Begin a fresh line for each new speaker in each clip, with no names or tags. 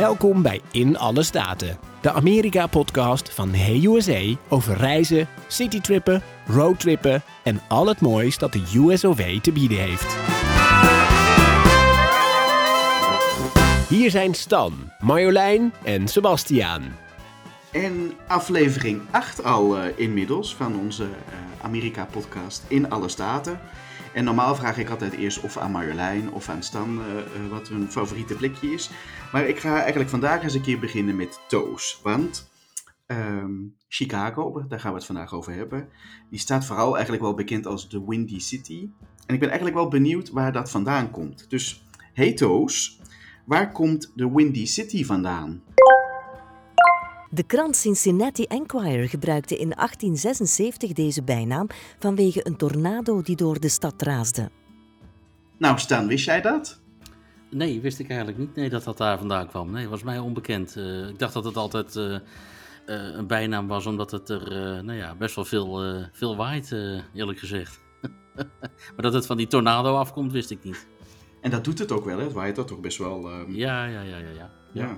Welkom bij In Alle Staten, de Amerika-podcast van Hey USA over reizen, citytrippen, roadtrippen en al het moois dat de USOV te bieden heeft. Hier zijn Stan, Marjolein en Sebastiaan.
En aflevering 8 al uh, inmiddels van onze uh, Amerika-podcast In Alle Staten. En normaal vraag ik altijd eerst of aan Marjolein of aan Stan uh, wat hun favoriete plekje is. Maar ik ga eigenlijk vandaag eens een keer beginnen met Toos. Want um, Chicago, daar gaan we het vandaag over hebben, die staat vooral eigenlijk wel bekend als de Windy City. En ik ben eigenlijk wel benieuwd waar dat vandaan komt. Dus, hey Toos, waar komt de Windy City vandaan?
De krant Cincinnati Enquirer gebruikte in 1876 deze bijnaam vanwege een tornado die door de stad raasde.
Nou, Stan, wist jij dat?
Nee, wist ik eigenlijk niet. Nee, dat dat daar vandaan kwam. Nee, was mij onbekend. Uh, ik dacht dat het altijd uh, uh, een bijnaam was, omdat het er nou ja, best wel veel, veel waait, eerlijk gezegd. maar dat het van die tornado afkomt, wist ik niet.
En dat doet het ook wel, hè? Het waait dat toch best wel.
Ja, ja, ja, ja, ja.
ja. ja.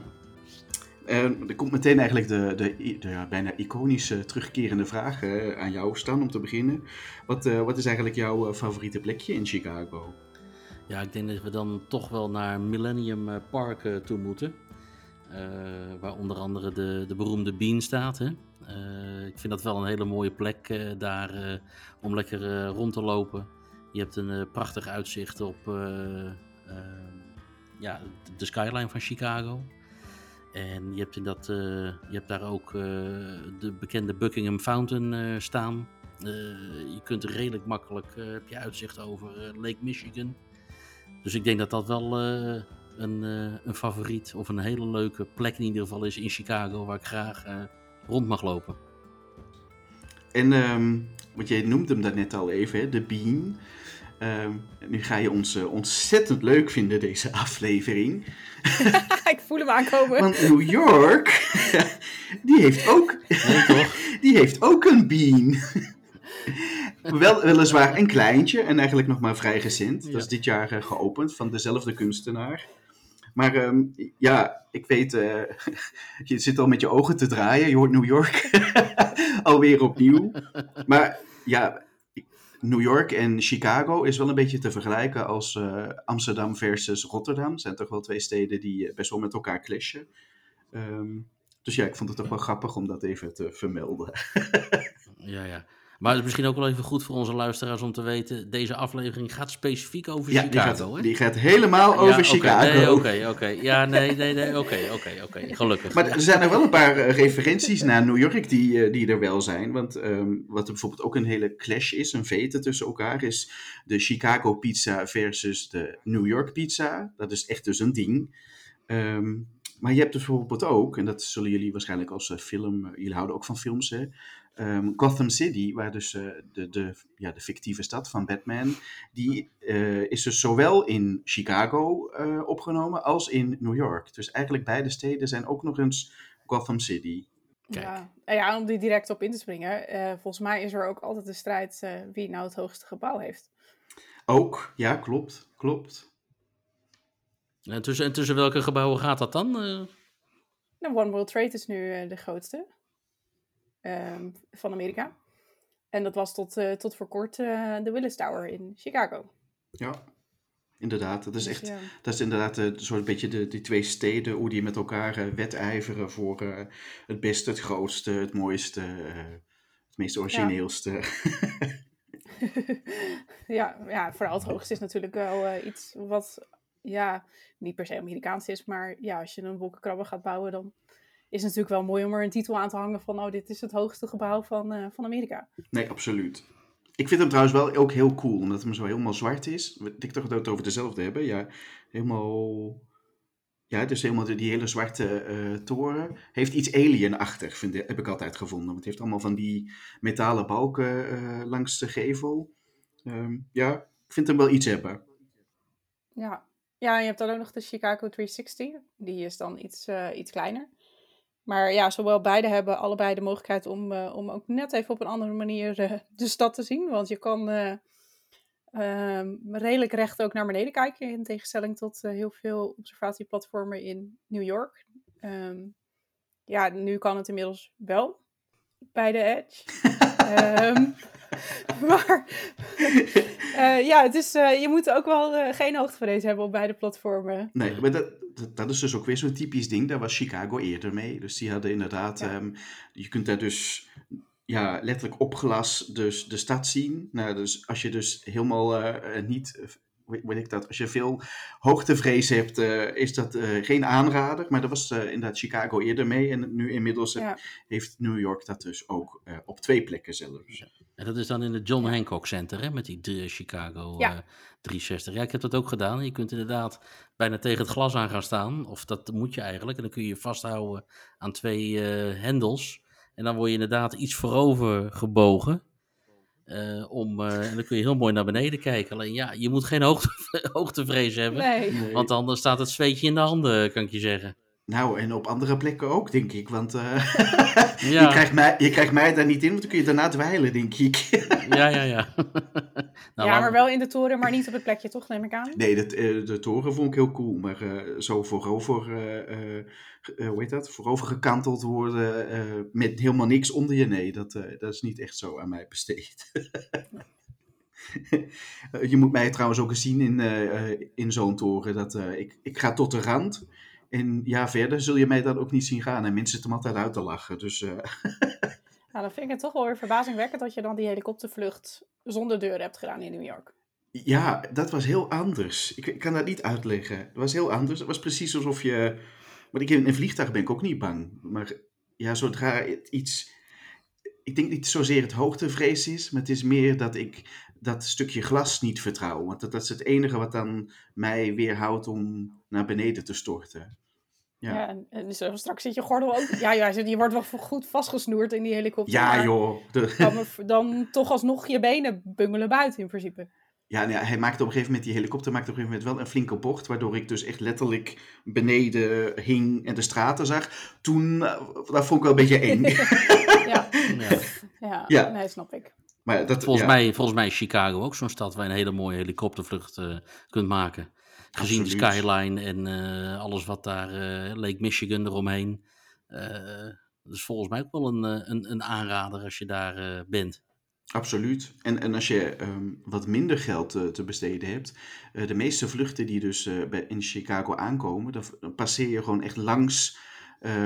Uh, er komt meteen eigenlijk de, de, de bijna iconische terugkerende vraag aan jou, Stan, om te beginnen. Wat, uh, wat is eigenlijk jouw favoriete plekje in Chicago?
Ja, ik denk dat we dan toch wel naar Millennium Park toe moeten. waar onder andere de, de beroemde Bean staat. Hè? ik vind dat wel een hele mooie plek daar om lekker rond te lopen. Je hebt een prachtig uitzicht op ja, de skyline van Chicago. En je hebt, in dat, uh, je hebt daar ook uh, de bekende Buckingham Fountain uh, staan. je kunt redelijk makkelijk heb je uitzicht over Lake Michigan. Dus ik denk dat dat wel een, een favoriet of een hele leuke plek in ieder geval is in Chicago waar ik graag rond mag lopen.
En um, wat jij noemt hem net al even, hè, de Bean. Um, nu ga je ons uh, ontzettend leuk vinden, deze aflevering.
ik voel hem aankomen.
Want New York, die heeft ook,
nee, toch?
die heeft ook een bean. Wel, weliswaar een kleintje en eigenlijk nog maar vrij recent. Ja. Dat is dit jaar uh, geopend van dezelfde kunstenaar. Maar um, ja, ik weet, uh, je zit al met je ogen te draaien. Je hoort New York alweer opnieuw. Maar ja, New York en Chicago is wel een beetje te vergelijken als uh, Amsterdam versus Rotterdam. Het zijn toch wel twee steden die best wel met elkaar clashen. Um, dus ja, ik vond het toch wel grappig om dat even te vermelden.
ja, ja. Maar het is misschien ook wel even goed voor onze luisteraars om te weten: deze aflevering gaat specifiek over
ja,
Chicago.
Die gaat,
hè?
die gaat helemaal over
ja,
Chicago.
Oké, oké, oké. Ja, nee, nee, nee. Oké, oké, oké. Gelukkig.
Maar er zijn er wel een paar uh, referenties naar New York die, uh, die er wel zijn. Want um, wat er bijvoorbeeld ook een hele clash is, een vete tussen elkaar, is de Chicago pizza versus de New York pizza. Dat is echt dus een ding. Um, maar je hebt dus bijvoorbeeld ook, en dat zullen jullie waarschijnlijk als uh, film, jullie houden ook van films, hè. Um, Gotham City, waar dus uh, de, de, ja, de fictieve stad van Batman, die uh, is dus zowel in Chicago uh, opgenomen als in New York. Dus eigenlijk beide steden zijn ook nog eens Gotham City.
Kijk. Ja, ja om die direct op in te springen. volgens mij is er ook altijd de strijd wie nou het hoogste gebouw heeft.
Ook, ja, klopt, klopt.
En tussen, en tussen welke gebouwen gaat dat dan?
Nou, One World Trade is nu de grootste. Um, van Amerika. En dat was tot, uh, tot voor kort uh, de Willis Tower in Chicago.
Ja, inderdaad. Dat is echt, ja. dat is inderdaad een soort beetje de, die twee steden, hoe die met elkaar uh, wedijveren voor het beste, het grootste, het mooiste, het meest origineelste.
Ja. ja, ja, vooral het hoogste is natuurlijk wel iets wat, ja, niet per se Amerikaans is, maar ja, als je een wolkenkrabber gaat bouwen, dan is natuurlijk wel mooi om er een titel aan te hangen van, oh, dit is het hoogste gebouw van, uh, van Amerika.
Nee, absoluut. Ik vind hem trouwens wel ook heel cool, omdat hem zo helemaal zwart is. Ik dacht dat we het over dezelfde hebben. Ja, helemaal... Ja, dus helemaal die hele zwarte uh, toren. Heeft iets alienachtig, vind ik, heb ik altijd gevonden. Want het heeft allemaal van die metalen balken uh, langs de gevel. Um, ja, ik vind hem wel iets hebben.
Ja. Ja, je hebt dan ook nog de Chicago 360. Die is dan iets, uh, iets kleiner. Maar ja, zowel beide hebben allebei de mogelijkheid om, uh, om ook net even op een andere manier uh, de stad te zien. Want je kan ehm, redelijk recht ook naar beneden kijken. In tegenstelling tot heel veel observatieplatformen in New York. Ehm, ja, nu kan het inmiddels wel bij de Edge. um, maar uh, ja, het is, uh, je moet ook wel uh, geen hoogtevrees hebben op beide platformen.
Nee, maar dat, dat, dat is dus ook weer zo'n typisch ding. Daar was Chicago eerder mee. Dus die hadden inderdaad... Ja. Um, je kunt daar dus ja, letterlijk op glas dus de stad zien. Nou, dus als je dus helemaal niet weet ik dat, als je veel hoogtevrees hebt, uh, is dat uh, geen aanrader. Maar dat was uh, inderdaad Chicago eerder mee. En nu inmiddels ja. heeft New York dat dus ook op twee plekken zelfs.
Ja. En dat is dan in het John Hancock Center, hè, met die Chicago ja. 360. Ja, ik heb dat ook gedaan. Je kunt inderdaad bijna tegen het glas aan gaan staan. Of dat moet je eigenlijk. En dan kun je je vasthouden aan twee hendels. En dan word je inderdaad iets voorover gebogen. Uh, om, uh, en dan kun je heel mooi naar beneden kijken. Alleen ja, je moet geen hoogte, hoogtevrees hebben.
Nee. Nee.
Want anders staat het zweetje in de handen, kan ik je zeggen.
Nou, en op andere plekken ook, denk ik. Want uh, ja. je, krijgt mij, je krijgt mij daar niet in, want dan kun je daarna dweilen, denk ik.
ja, ja, ja.
nou, ja, maar wel in de toren, maar niet op het plekje, toch, neem ik aan?
Nee, de, de toren vond ik heel cool. Maar uh, zo voorover, uh, hoe heet dat? voorover gekanteld worden met helemaal niks onder je. Nee, dat, dat is niet echt zo aan mij besteed. je moet mij trouwens ook eens zien in, in zo'n toren. Dat, ik, ik ga tot de rand. En ja, verder zul je mij dan ook niet zien gaan. En mensen zitten altijd uit te lachen. Dus, uh...
nou, dan vind ik het toch wel weer verbazingwekkend dat je dan die helikoptervlucht zonder deur hebt gedaan in New York.
Ja, dat was heel anders. Ik, ik kan dat niet uitleggen. Het was heel anders. Het was precies alsof je... Want ik in een vliegtuig ben ik ook niet bang. Maar ja, zodra het iets... Ik denk niet zozeer het hoogtevrees is, maar het is meer dat ik dat stukje glas niet vertrouw. Want dat, dat is het enige wat dan mij weerhoudt om naar beneden te storten.
Ja, ja en, en straks zit je gordel ook. Ja, ja, je wordt wel goed vastgesnoerd in die helikopter.
Ja, joh. De...
Dan, dan toch alsnog je benen bungelen buiten in principe.
Ja, nou ja, hij maakte op een gegeven moment, die helikopter maakte op een gegeven moment wel een flinke bocht, waardoor ik dus echt letterlijk beneden hing en de straten zag. Toen, uh, dat vond ik wel een beetje eng.
ja. ja. Ja. ja, nee, snap ik.
Maar dat,
volgens,
ja.
mij, volgens mij is Chicago ook zo'n stad waar je een hele mooie helikoptervlucht uh, kunt maken. Gezien Absoluut. de skyline en uh, alles wat daar, uh, Lake Michigan eromheen. dus volgens mij ook wel een, een, een aanrader als je daar bent.
Absoluut. En, en als je um, wat minder geld te, te besteden hebt, uh, de meeste vluchten die dus uh, bij, in Chicago aankomen, dan, dan passeer je gewoon echt langs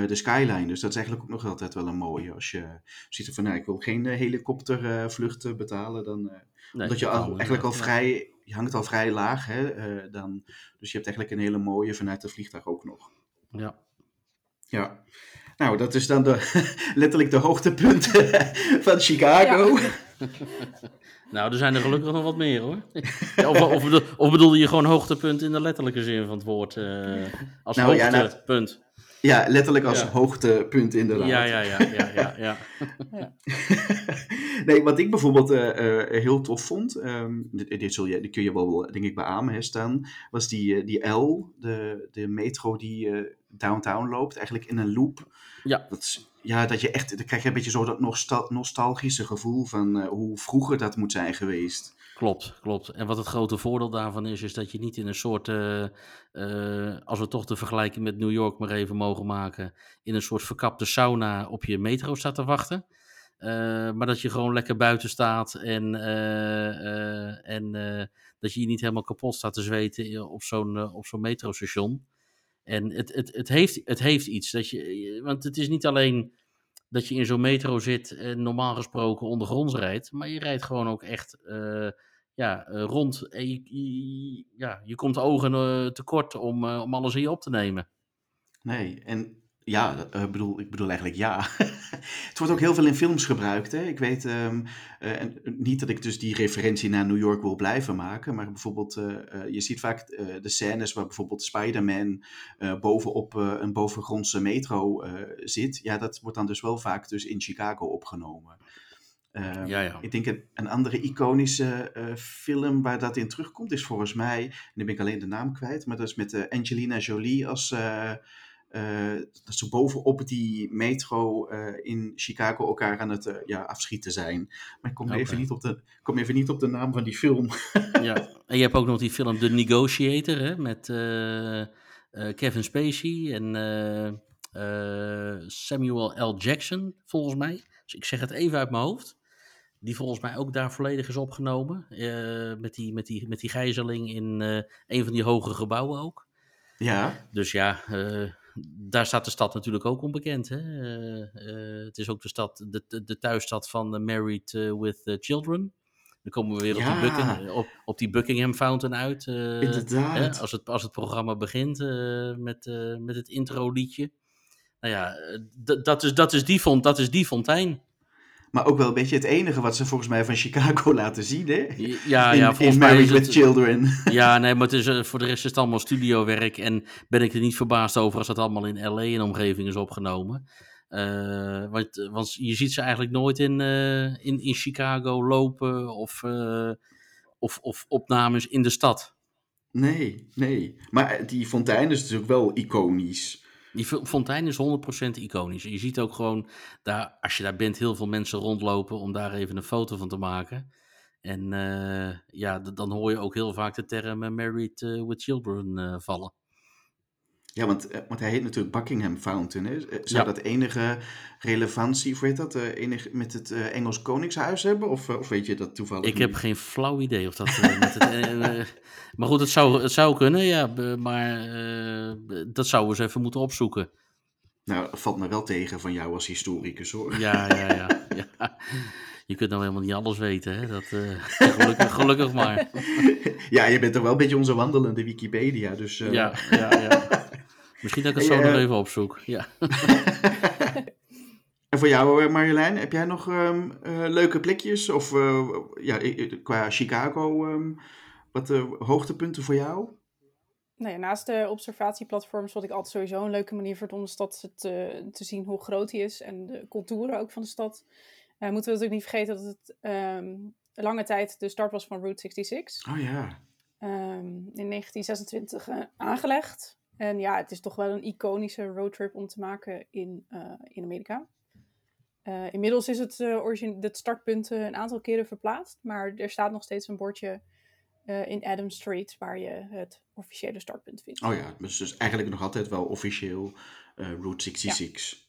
de skyline. Dus dat is eigenlijk ook nog altijd wel een mooie. Als je ziet van, nou, ik wil geen helikoptervluchten betalen, dan, nee, omdat je al, eigenlijk al vrij, je hangt al vrij laag, hè, dan, dus je hebt eigenlijk een hele mooie vanuit het vliegtuig ook nog.
Ja.
Ja. Nou, dat is dan de, letterlijk de hoogtepunten van Chicago. Ja.
nou, er zijn er gelukkig nog wat meer hoor. of, of, bedoel, of bedoelde je gewoon hoogtepunt in de letterlijke zin van het woord? Uh, als nou, hoogtepunt. Ja, nou,
ja, letterlijk als ja. hoogtepunt inderdaad.
Ja, ja, ja. ja, ja, ja. ja.
nee, wat ik bijvoorbeeld uh, uh, heel tof vond, um, dit, dit, zul je, dit kun je wel denk ik beamen hè, staan, was die, die L, de, de metro die downtown loopt, eigenlijk in een loop.
Ja.
Dat is, ja, dat je echt, dan krijg je een beetje zo dat nostal nostalgische gevoel van uh, hoe vroeger dat moet zijn geweest.
Klopt, klopt. En wat het grote voordeel daarvan is, is dat je niet in een soort, uh, uh, als we toch de vergelijking met New York maar even mogen maken, in een soort verkapte sauna op je metro staat te wachten. maar dat je gewoon lekker buiten staat en, en dat je je niet helemaal kapot staat te zweten op zo'n op zo'n metrostation. En het, het, het, heeft, het heeft iets. Dat je, want het is niet alleen dat je in zo'n metro zit en normaal gesproken ondergronds rijdt. Maar je rijdt gewoon ook echt uh, ja, uh, rond. En je, je, ja, je komt ogen uh, tekort om, om alles in je op te nemen.
Nee, en ja, uh, bedoel, ik bedoel eigenlijk ja. het wordt ook heel veel in films gebruikt. Hè? Ik weet um, uh, en niet dat ik dus die referentie naar New York wil blijven maken, maar bijvoorbeeld, uh, je ziet vaak de scènes waar bijvoorbeeld Spider-Man bovenop een bovengrondse metro zit. Ja, dat wordt dan dus wel vaak dus in Chicago opgenomen.
Uh, ja, ja.
Ik denk een, een andere iconische uh, film waar dat in terugkomt is volgens mij, en nu ben ik alleen de naam kwijt, maar dat is met uh, Angelina Jolie als eh, dat ze bovenop die metro eh, in Chicago elkaar aan het eh, ja, afschieten zijn. Maar ik kom, even niet op de, kom even niet op de naam van die film.
Ja, en je hebt ook nog die film The Negotiator hè, met eh, eh, Kevin Spacey en eh, eh, Samuel L. Jackson, volgens mij. Dus ik zeg het even uit mijn hoofd. Die volgens mij ook daar volledig is opgenomen. eh, met, die, met, die, met die gijzeling in eh, een van die hoge gebouwen ook.
ja,
Dus ja, eh, daar staat de stad natuurlijk ook onbekend. Hè? Eh, eh, het is ook de, stad, de, de, thuisstad van Married eh, with Children. Dan komen we weer op, die, Bucking- op, op die Buckingham Fountain uit.
inderdaad.
hè, als, het, als het programma begint met, met het intro-liedje. Nou ja, dat, is, dat, is die font, dat is die fontein.
Maar ook wel een beetje het enige wat ze volgens mij van Chicago laten zien, hè?
Ja,
in,
ja,
in
volgens mij
Married with Children.
Ja, nee, maar het is, eh, voor de rest is het allemaal studiowerk. En ben ik er niet verbaasd over als dat allemaal in LA en omgeving is opgenomen. Eh, want, want je ziet ze eigenlijk nooit in, eh, in, in Chicago lopen of, eh, of, of opnames in de stad.
Nee, nee. Maar die fontein is natuurlijk wel iconisch.
Die fo- fontein is 100% iconisch. Je ziet ook gewoon, daar, als je daar bent, heel veel mensen rondlopen om daar even een foto van te maken. En eh, ja, dan hoor je ook heel vaak de term eh, Married eh, with Children vallen.
Ja, want, eh, want hij heet natuurlijk Buckingham Fountain. Hè? Eh, Zou
Ja.
dat enige relevantie, of weet dat, eh, enig, met het Engels Koningshuis hebben? Of, of weet je dat toevallig
Ik heb geen flauw idee of dat met het... eh, maar goed, het zou, het zou kunnen, ja. Maar dat zouden we eens even moeten opzoeken.
Nou, valt me wel tegen van jou als historicus, hoor.
Ja, ja, ja. ja. Je kunt nou helemaal niet alles weten, hè. Dat, gelukkig, gelukkig maar.
Ja, je bent toch wel een beetje onze wandelende Wikipedia, dus...
Ja, ja, ja. Misschien dat ik het zo nog
eh,
even opzoek. Ja.
En voor jou, eh, Marjolein, heb jij nog ehm, eh, leuke plekjes? Of eh, ja, qua Chicago, ehm, wat eh, hoogtepunten voor jou?
Nou ja, naast de observatieplatforms, wat ik altijd sowieso een leuke manier vind om de stad te, te zien hoe groot die is en de contouren ook van de stad, eh, moeten we natuurlijk niet vergeten dat het ehm, lange tijd de start was van Route 66.
Oh ja.
ehm, in 1926 eh, aangelegd. En ja, het is toch wel een iconische roadtrip om te maken in, eh, in Amerika. Eh, inmiddels is het, eh, origine- het startpunt een aantal keren verplaatst, maar er staat nog steeds een bordje eh, in Adam Street waar je het officiële startpunt vindt.
Oh ja, dus, dus eigenlijk nog altijd wel officieel eh, Route 66.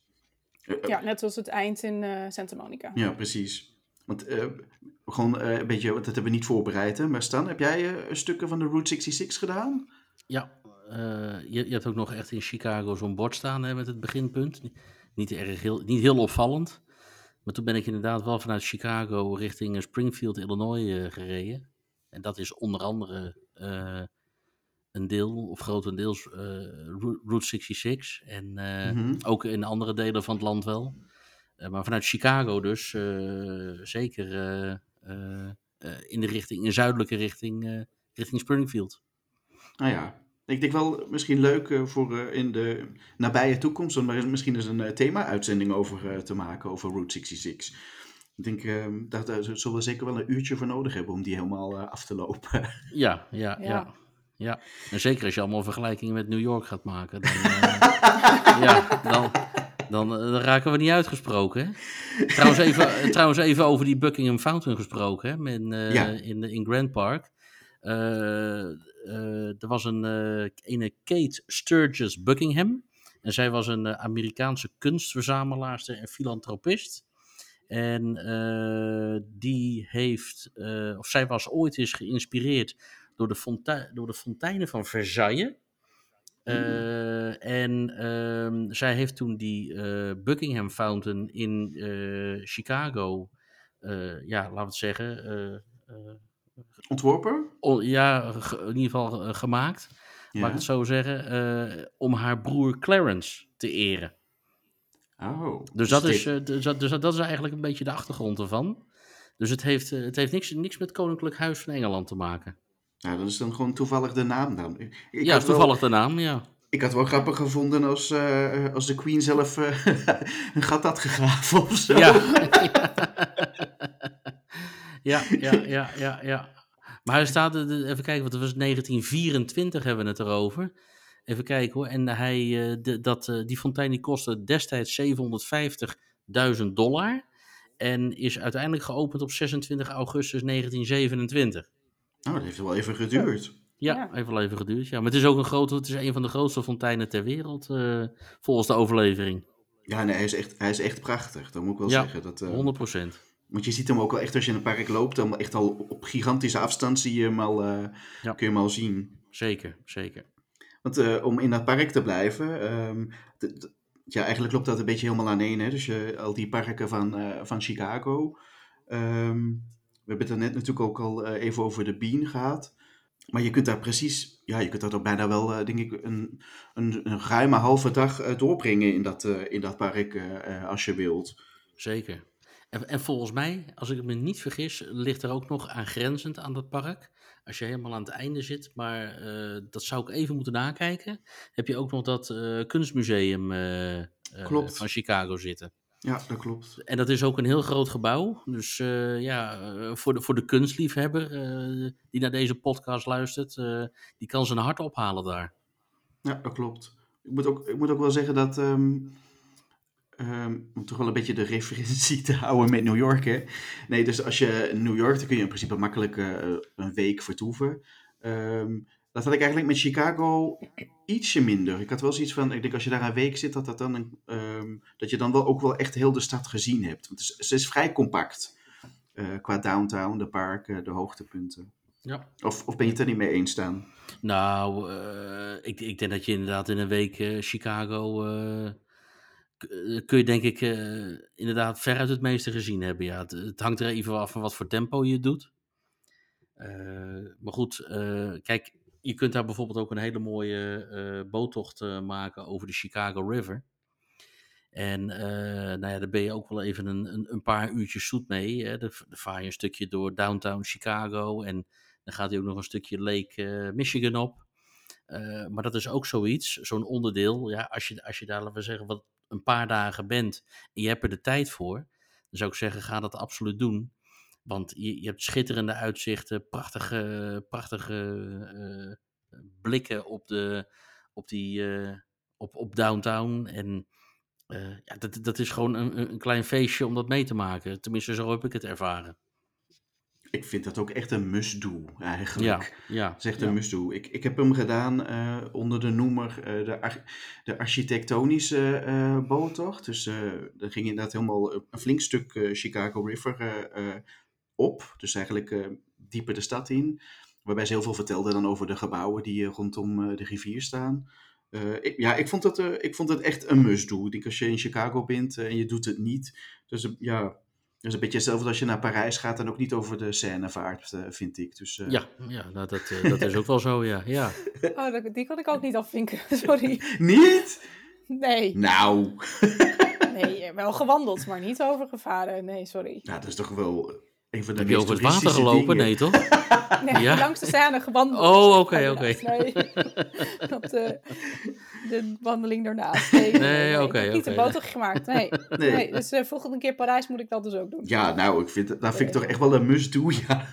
Eh, eh,
Ja, net zoals het eind in eh, Santa Monica.
Ja, precies. Want eh, gewoon eh, een beetje, want dat hebben we niet voorbereid, hè? Maar Stan, heb jij eh, stukken van de Route 66 gedaan?
Ja, je, je hebt ook nog echt in Chicago zo'n bord staan hè, met het beginpunt. Niet, erg heel, niet heel opvallend. Maar toen ben ik inderdaad wel vanuit Chicago richting eh, Springfield, Illinois eh, gereden. En dat is onder andere eh, een deel, of grotendeels, eh, Route Route 66. En eh,
Mhm.
ook in andere delen van het land wel. Eh, maar vanuit Chicago dus eh, zeker eh, eh, eh, in de richting, in zuidelijke richting, eh, richting Springfield.
Nou ja, ik denk wel misschien leuk eh, voor eh, in de nabije toekomst om er misschien eens een eh, thema-uitzending over eh, te maken, over Route 66. Ik denk, eh, daar, daar zullen we zeker wel een uurtje voor nodig hebben om die helemaal af te lopen.
Ja, ja, ja,
Ja.
ja. En zeker als je allemaal vergelijkingen met New York gaat maken, dan, eh, ja, dan, dan, dan raken we niet uitgesproken. Hè? Trouwens, even, trouwens, even over die Buckingham Fountain gesproken, hè, in, eh,
Ja.
in, in Grand Park. Eh, eh, er was een eh, ene Kate Sturgis Buckingham. En zij was een Amerikaanse kunstverzamelaarster en filantropist. En die heeft, of zij was ooit eens geïnspireerd door de, door de fonteinen van Versailles. Eh, en ehm, zij heeft toen die Buckingham Fountain in Chicago, ja, laten we het zeggen,
Ontworpen?
o- ja, in ieder geval eh, gemaakt,
Ja.
mag ik het zo zeggen, eh, om haar broer Clarence te eren.
Oh.
Dus dat,
het
is, eh, dus, dat, dus dat is eigenlijk een beetje de achtergrond ervan. Dus het heeft, het heeft niks, niks met Koninklijk Huis van Engeland te maken.
Nou, dat is dan gewoon toevallig de naam dan. Ik, ik
ja,
wel-
toevallig de naam, ja.
Ik had wel grappig gevonden als, als de Queen zelf eh, een gat had gegraven of zo.
Ja. ja, ja, ja, ja, ja. Maar hij staat, er- even kijken, want het was 1924 hebben we het erover. Even kijken hoor. En hij, eh, de, dat, eh, die fontein die kostte destijds 750.000 dollar. En is uiteindelijk geopend op 26 augustus 1927.
Nou, dat heeft wel even geduurd.
Ja,
Ja.
heeft wel even geduurd. Ja, maar het is ook een grote, het is een van de grootste fonteinen ter wereld, eh, volgens de overlevering.
Ja, nee, hij is echt, hij is echt prachtig. Dat moet ik wel
Ja,
zeggen. Dat, eh,
100%.
Want je ziet hem ook wel echt als je in een park loopt, dan echt al op gigantische afstand zie je hem al, eh,
Ja.
kun je hem al zien.
Zeker, zeker.
Want eh, om in dat park te blijven, ehm, ja, eigenlijk loopt dat een beetje helemaal aan één. Hè? Dus je, al die parken van, eh, van Chicago. Ehm, we hebben het er net natuurlijk ook al even over de Bean gehad. Maar je kunt daar precies, ja, je kunt daar ook bijna wel, denk ik, een, een, een ruime halve dag doorbrengen in dat, in dat park als je wilt.
Zeker. En, en volgens mij, als ik me niet vergis, ligt er ook nog aangrenzend aan dat park. Als je helemaal aan het einde zit, maar eh, dat zou ik even moeten nakijken. Heb je ook nog dat eh, kunstmuseum eh,
Klopt.
van Chicago zitten.
Ja, dat klopt.
En dat is ook een heel groot gebouw. Dus ja, voor, de, voor de kunstliefhebber die naar deze podcast luistert, die kan zijn hart ophalen daar.
Ja, dat klopt. Ik moet ook, ik moet ook wel zeggen dat. ehm, ehm, om toch wel een beetje de referentie te houden met New York. Hè? Nee, dus als je in New York, dan kun je in principe makkelijk eh, een week vertoeven. Ehm, dat had ik eigenlijk met Chicago ietsje minder. Ik had wel zoiets van, ik denk als je daar een week zit, dat, dat, dan een, ehm, dat je dan wel ook wel echt heel de stad gezien hebt. Want het is, ze is vrij compact eh, qua downtown, de parken, de hoogtepunten.
Ja.
Of, of ben je het er niet mee eens staan?
Nou, eh, ik, ik denk dat je inderdaad in een week eh, Chicago. Eh, kun je denk ik eh, inderdaad veruit het meeste gezien hebben. Ja, het, hangt er even af van wat voor tempo je doet. Eh, maar goed, kijk, je kunt daar bijvoorbeeld ook een hele mooie boottocht maken over de Chicago River. En nou ja, daar ben je ook wel even een, een, een paar uurtjes zoet mee. Hè. Dan, vaar je een stukje door downtown Chicago en dan gaat hij ook nog een stukje Lake Michigan op. Maar dat is ook zoiets, zo'n onderdeel. Ja, als je, als je daar, laten we zeggen, wat een paar dagen bent en je hebt er de tijd voor, dan zou ik zeggen, ga dat absoluut doen. Want je, je hebt schitterende uitzichten, prachtige, prachtige eh, blikken op, de, op, die, eh, op, op downtown. En eh, ja, dat, dat is gewoon een, een- een klein feestje om dat mee te maken. Tenminste, zo heb ik het ervaren.
Ik vind dat ook echt een must-do eigenlijk.
ja.
Dat is echt
ja.
een must-do. Ik, ik heb hem gedaan eh, onder de noemer eh, de, ar- de architectonische eh boottocht. Dus er ging inderdaad helemaal een flink stuk Chicago River op. Dus eigenlijk dieper de stad in. Waarbij ze heel veel vertelden dan over de gebouwen die rondom de rivier staan. Ik, ja, ik vond, dat, ik vond het echt een must-do. Ik denk als je in Chicago bent en je doet het niet. Dus ja, dat is een beetje hetzelfde als je naar Parijs gaat en ook niet over de Seine vaart, eh, vind ik. Dus, eh,
Ja, ja nou, dat, eh, dat is ook wel zo, ja. ja.
Oh, dat- die kan ik ook niet afvinken. Sorry.
Niet?
Nee,
Nou,
nee, wel gewandeld, maar niet overgevaren. Nee, sorry.
nou, dat is toch wel een van de
Heb je
meest
over het water gelopen?
dingen.
Nee, toch?
Nee,
Ja?
langs de scène gewandeld.
Oh, oké, oké.
Nee, op de, de wandeling daarnaast. Nee,
Nee, oké,
Ik heb niet
oké.
een boottocht gemaakt, nee.
Nee.
nee. dus de volgende keer Parijs moet ik dat dus ook doen.
Ja, nou, ik vind, dat vind ik toch echt wel een must-do, ja.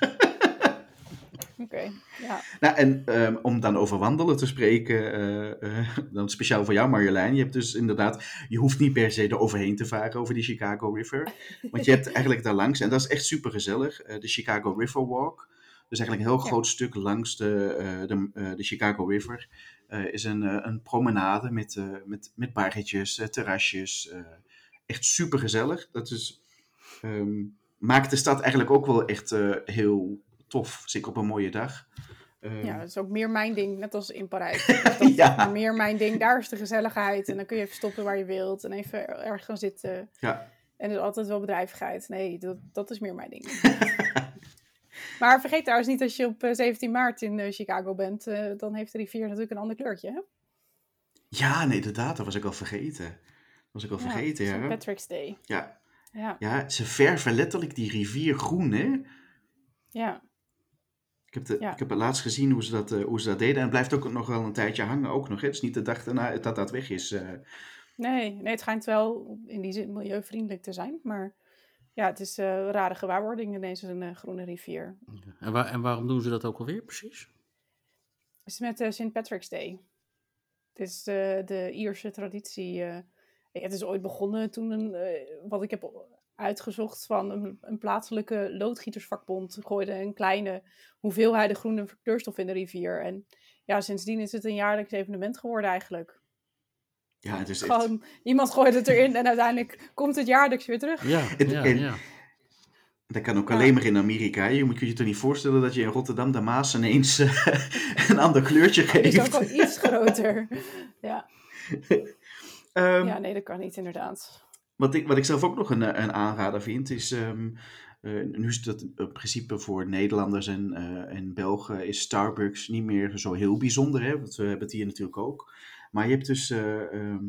Ja.
Nou, en ehm, om dan over wandelen te spreken, eh, eh, dan speciaal voor jou Marjolein. Je hebt dus inderdaad, je hoeft niet per se er overheen te varen over die Chicago River. Want je hebt eigenlijk daar langs, en dat is echt super gezellig, de Chicago River Walk. Dus eigenlijk een heel
Ja.
groot stuk langs de, eh, de, eh, de Chicago River. eh, is een, eh, een promenade met, eh, met, met barretjes, eh, terrasjes. eh, echt super gezellig. Dat is, ehm, maakt de stad eigenlijk ook wel echt eh, heel tof, zeker op een mooie dag. Ehm,
ja, dat is ook meer mijn ding, net als in Parijs.
Ja.
meer mijn ding. Daar is de gezelligheid en dan kun je even stoppen waar je wilt en even ergens gaan zitten.
ja.
En er is altijd wel bedrijvigheid. Nee, dat, dat is meer mijn ding. maar vergeet trouwens niet, als je op eh, 17 maart in eh, Chicago bent, eh, dan heeft de rivier natuurlijk een ander kleurtje. Hè?
Ja, nee, inderdaad, dat was ik al vergeten. Dat was ik al vergeten,
St.
ja.
Patrick's Day.
Ja,
Ja,
ja, ze verven letterlijk die rivier groen, hè?
ja.
Ik heb, de,
Ja.
ik heb het laatst gezien hoe ze, dat, eh, hoe ze dat deden. En het blijft ook nog wel een tijdje hangen, ook nog. Hè? Het is niet de dag daarna dat dat weg is. eh.
Nee, nee, het schijnt wel in die zin milieuvriendelijk te zijn. Maar ja, het is eh, een rare gewaarwording ineens een eh, groene rivier.
En, waar, en waarom doen ze dat ook alweer precies?
Het is met eh, St. Patrick's Day. Het is de, de Ierse traditie. eh, het is ooit begonnen toen, een, eh, wat ik heb uitgezocht van een, een plaatselijke loodgietersvakbond gooide een kleine hoeveelheid groene kleurstof in de rivier. En ja, sindsdien is het een jaarlijks evenement geworden eigenlijk.
Ja, het is echt...
Gewoon, iemand gooit het erin en uiteindelijk komt het jaarlijks weer terug.
Ja,
En-
ja,
en-
ja.
Dat kan ook
Ja.
alleen maar in Amerika. Je moet je je toch niet voorstellen dat je in Rotterdam de Maas ineens eh, een ander kleurtje
Die is
geeft.
ook wel iets groter. Ja.
Ehm,
ja, nee, dat kan niet inderdaad.
Wat ik, wat ik zelf ook nog een, eh, een aanrader vind, is. ehm, eh, nu is dat in principe voor Nederlanders en, eh, en Belgen is Starbucks niet meer zo heel bijzonder, hè? Want we hebben het hier natuurlijk ook. Maar je hebt dus eh, ehm,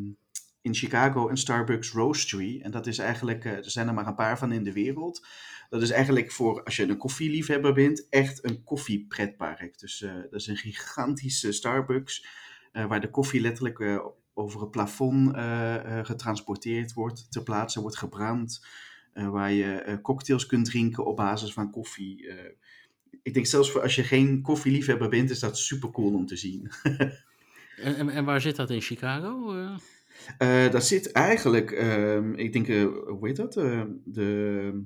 in Chicago een Starbucks Roastery. En dat is eigenlijk, er zijn er maar een paar van in de wereld. Dat is eigenlijk voor, als je een koffieliefhebber bent, echt een koffiepretpark. Dus dat is een gigantische Starbucks, waar de koffie letterlijk over het plafond eh, eh, getransporteerd wordt, ter plaatse wordt gebrand, eh, waar je cocktails kunt drinken op basis van koffie. ik denk zelfs voor als je geen koffieliefhebber bent, is dat super cool om te zien.
En, en, en waar zit dat in Chicago? Eh,
dat zit eigenlijk, ehm, ik denk, eh, hoe heet dat? De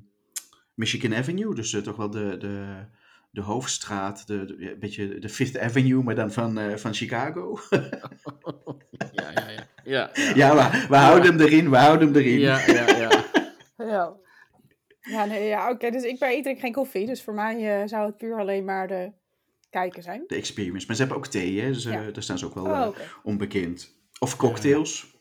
Michigan Avenue, dus toch wel de, de, de hoofdstraat, de, een beetje de Fifth Avenue, maar dan van, eh, van Chicago.
ja, ja, ja. Ja, ja.
ja, maar we houden hem erin, we houden hem erin.
ja, ja, ja.
Ja. Ja, nee, ja, oké. Dus ik, ben, ik drink geen koffie. Dus voor mij eh, zou het puur alleen maar de kijken zijn.
De experience. Maar ze hebben ook thee, hè? Dus eh,
Ja.
daar staan ze ook wel
Oh,
onbekend. Of cocktails.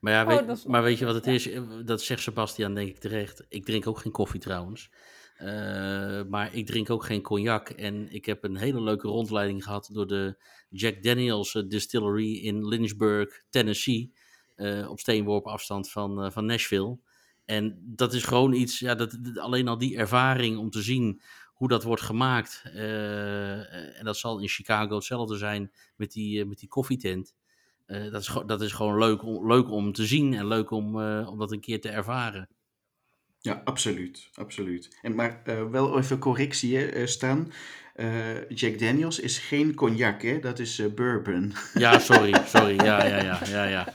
Maar ja,
Oh,
weet,
is-
maar weet je wat het is? Dat zegt Sebastian denk ik terecht. Ik drink ook geen koffie trouwens. Eh, maar ik drink ook geen cognac. En ik heb een hele leuke rondleiding gehad door de Jack Daniels eh, Distillery in Lynchburg, Tennessee. eh, op steenworp afstand van, van Nashville. En dat is gewoon iets, ja, dat, alleen al die ervaring om te zien hoe dat wordt gemaakt. en dat zal in Chicago hetzelfde zijn met die, met die koffietent. Dat, is, dat is gewoon leuk, om- leuk om te zien en leuk om, om dat een keer te ervaren.
Ja, absoluut. absoluut. En, maar eh, wel even correctie, hè, eh, Stan. Eh, Jack Daniels is geen cognac, hè? Dat is eh, bourbon.
Ja, sorry, sorry. Ja, ja, ja, ja, ja.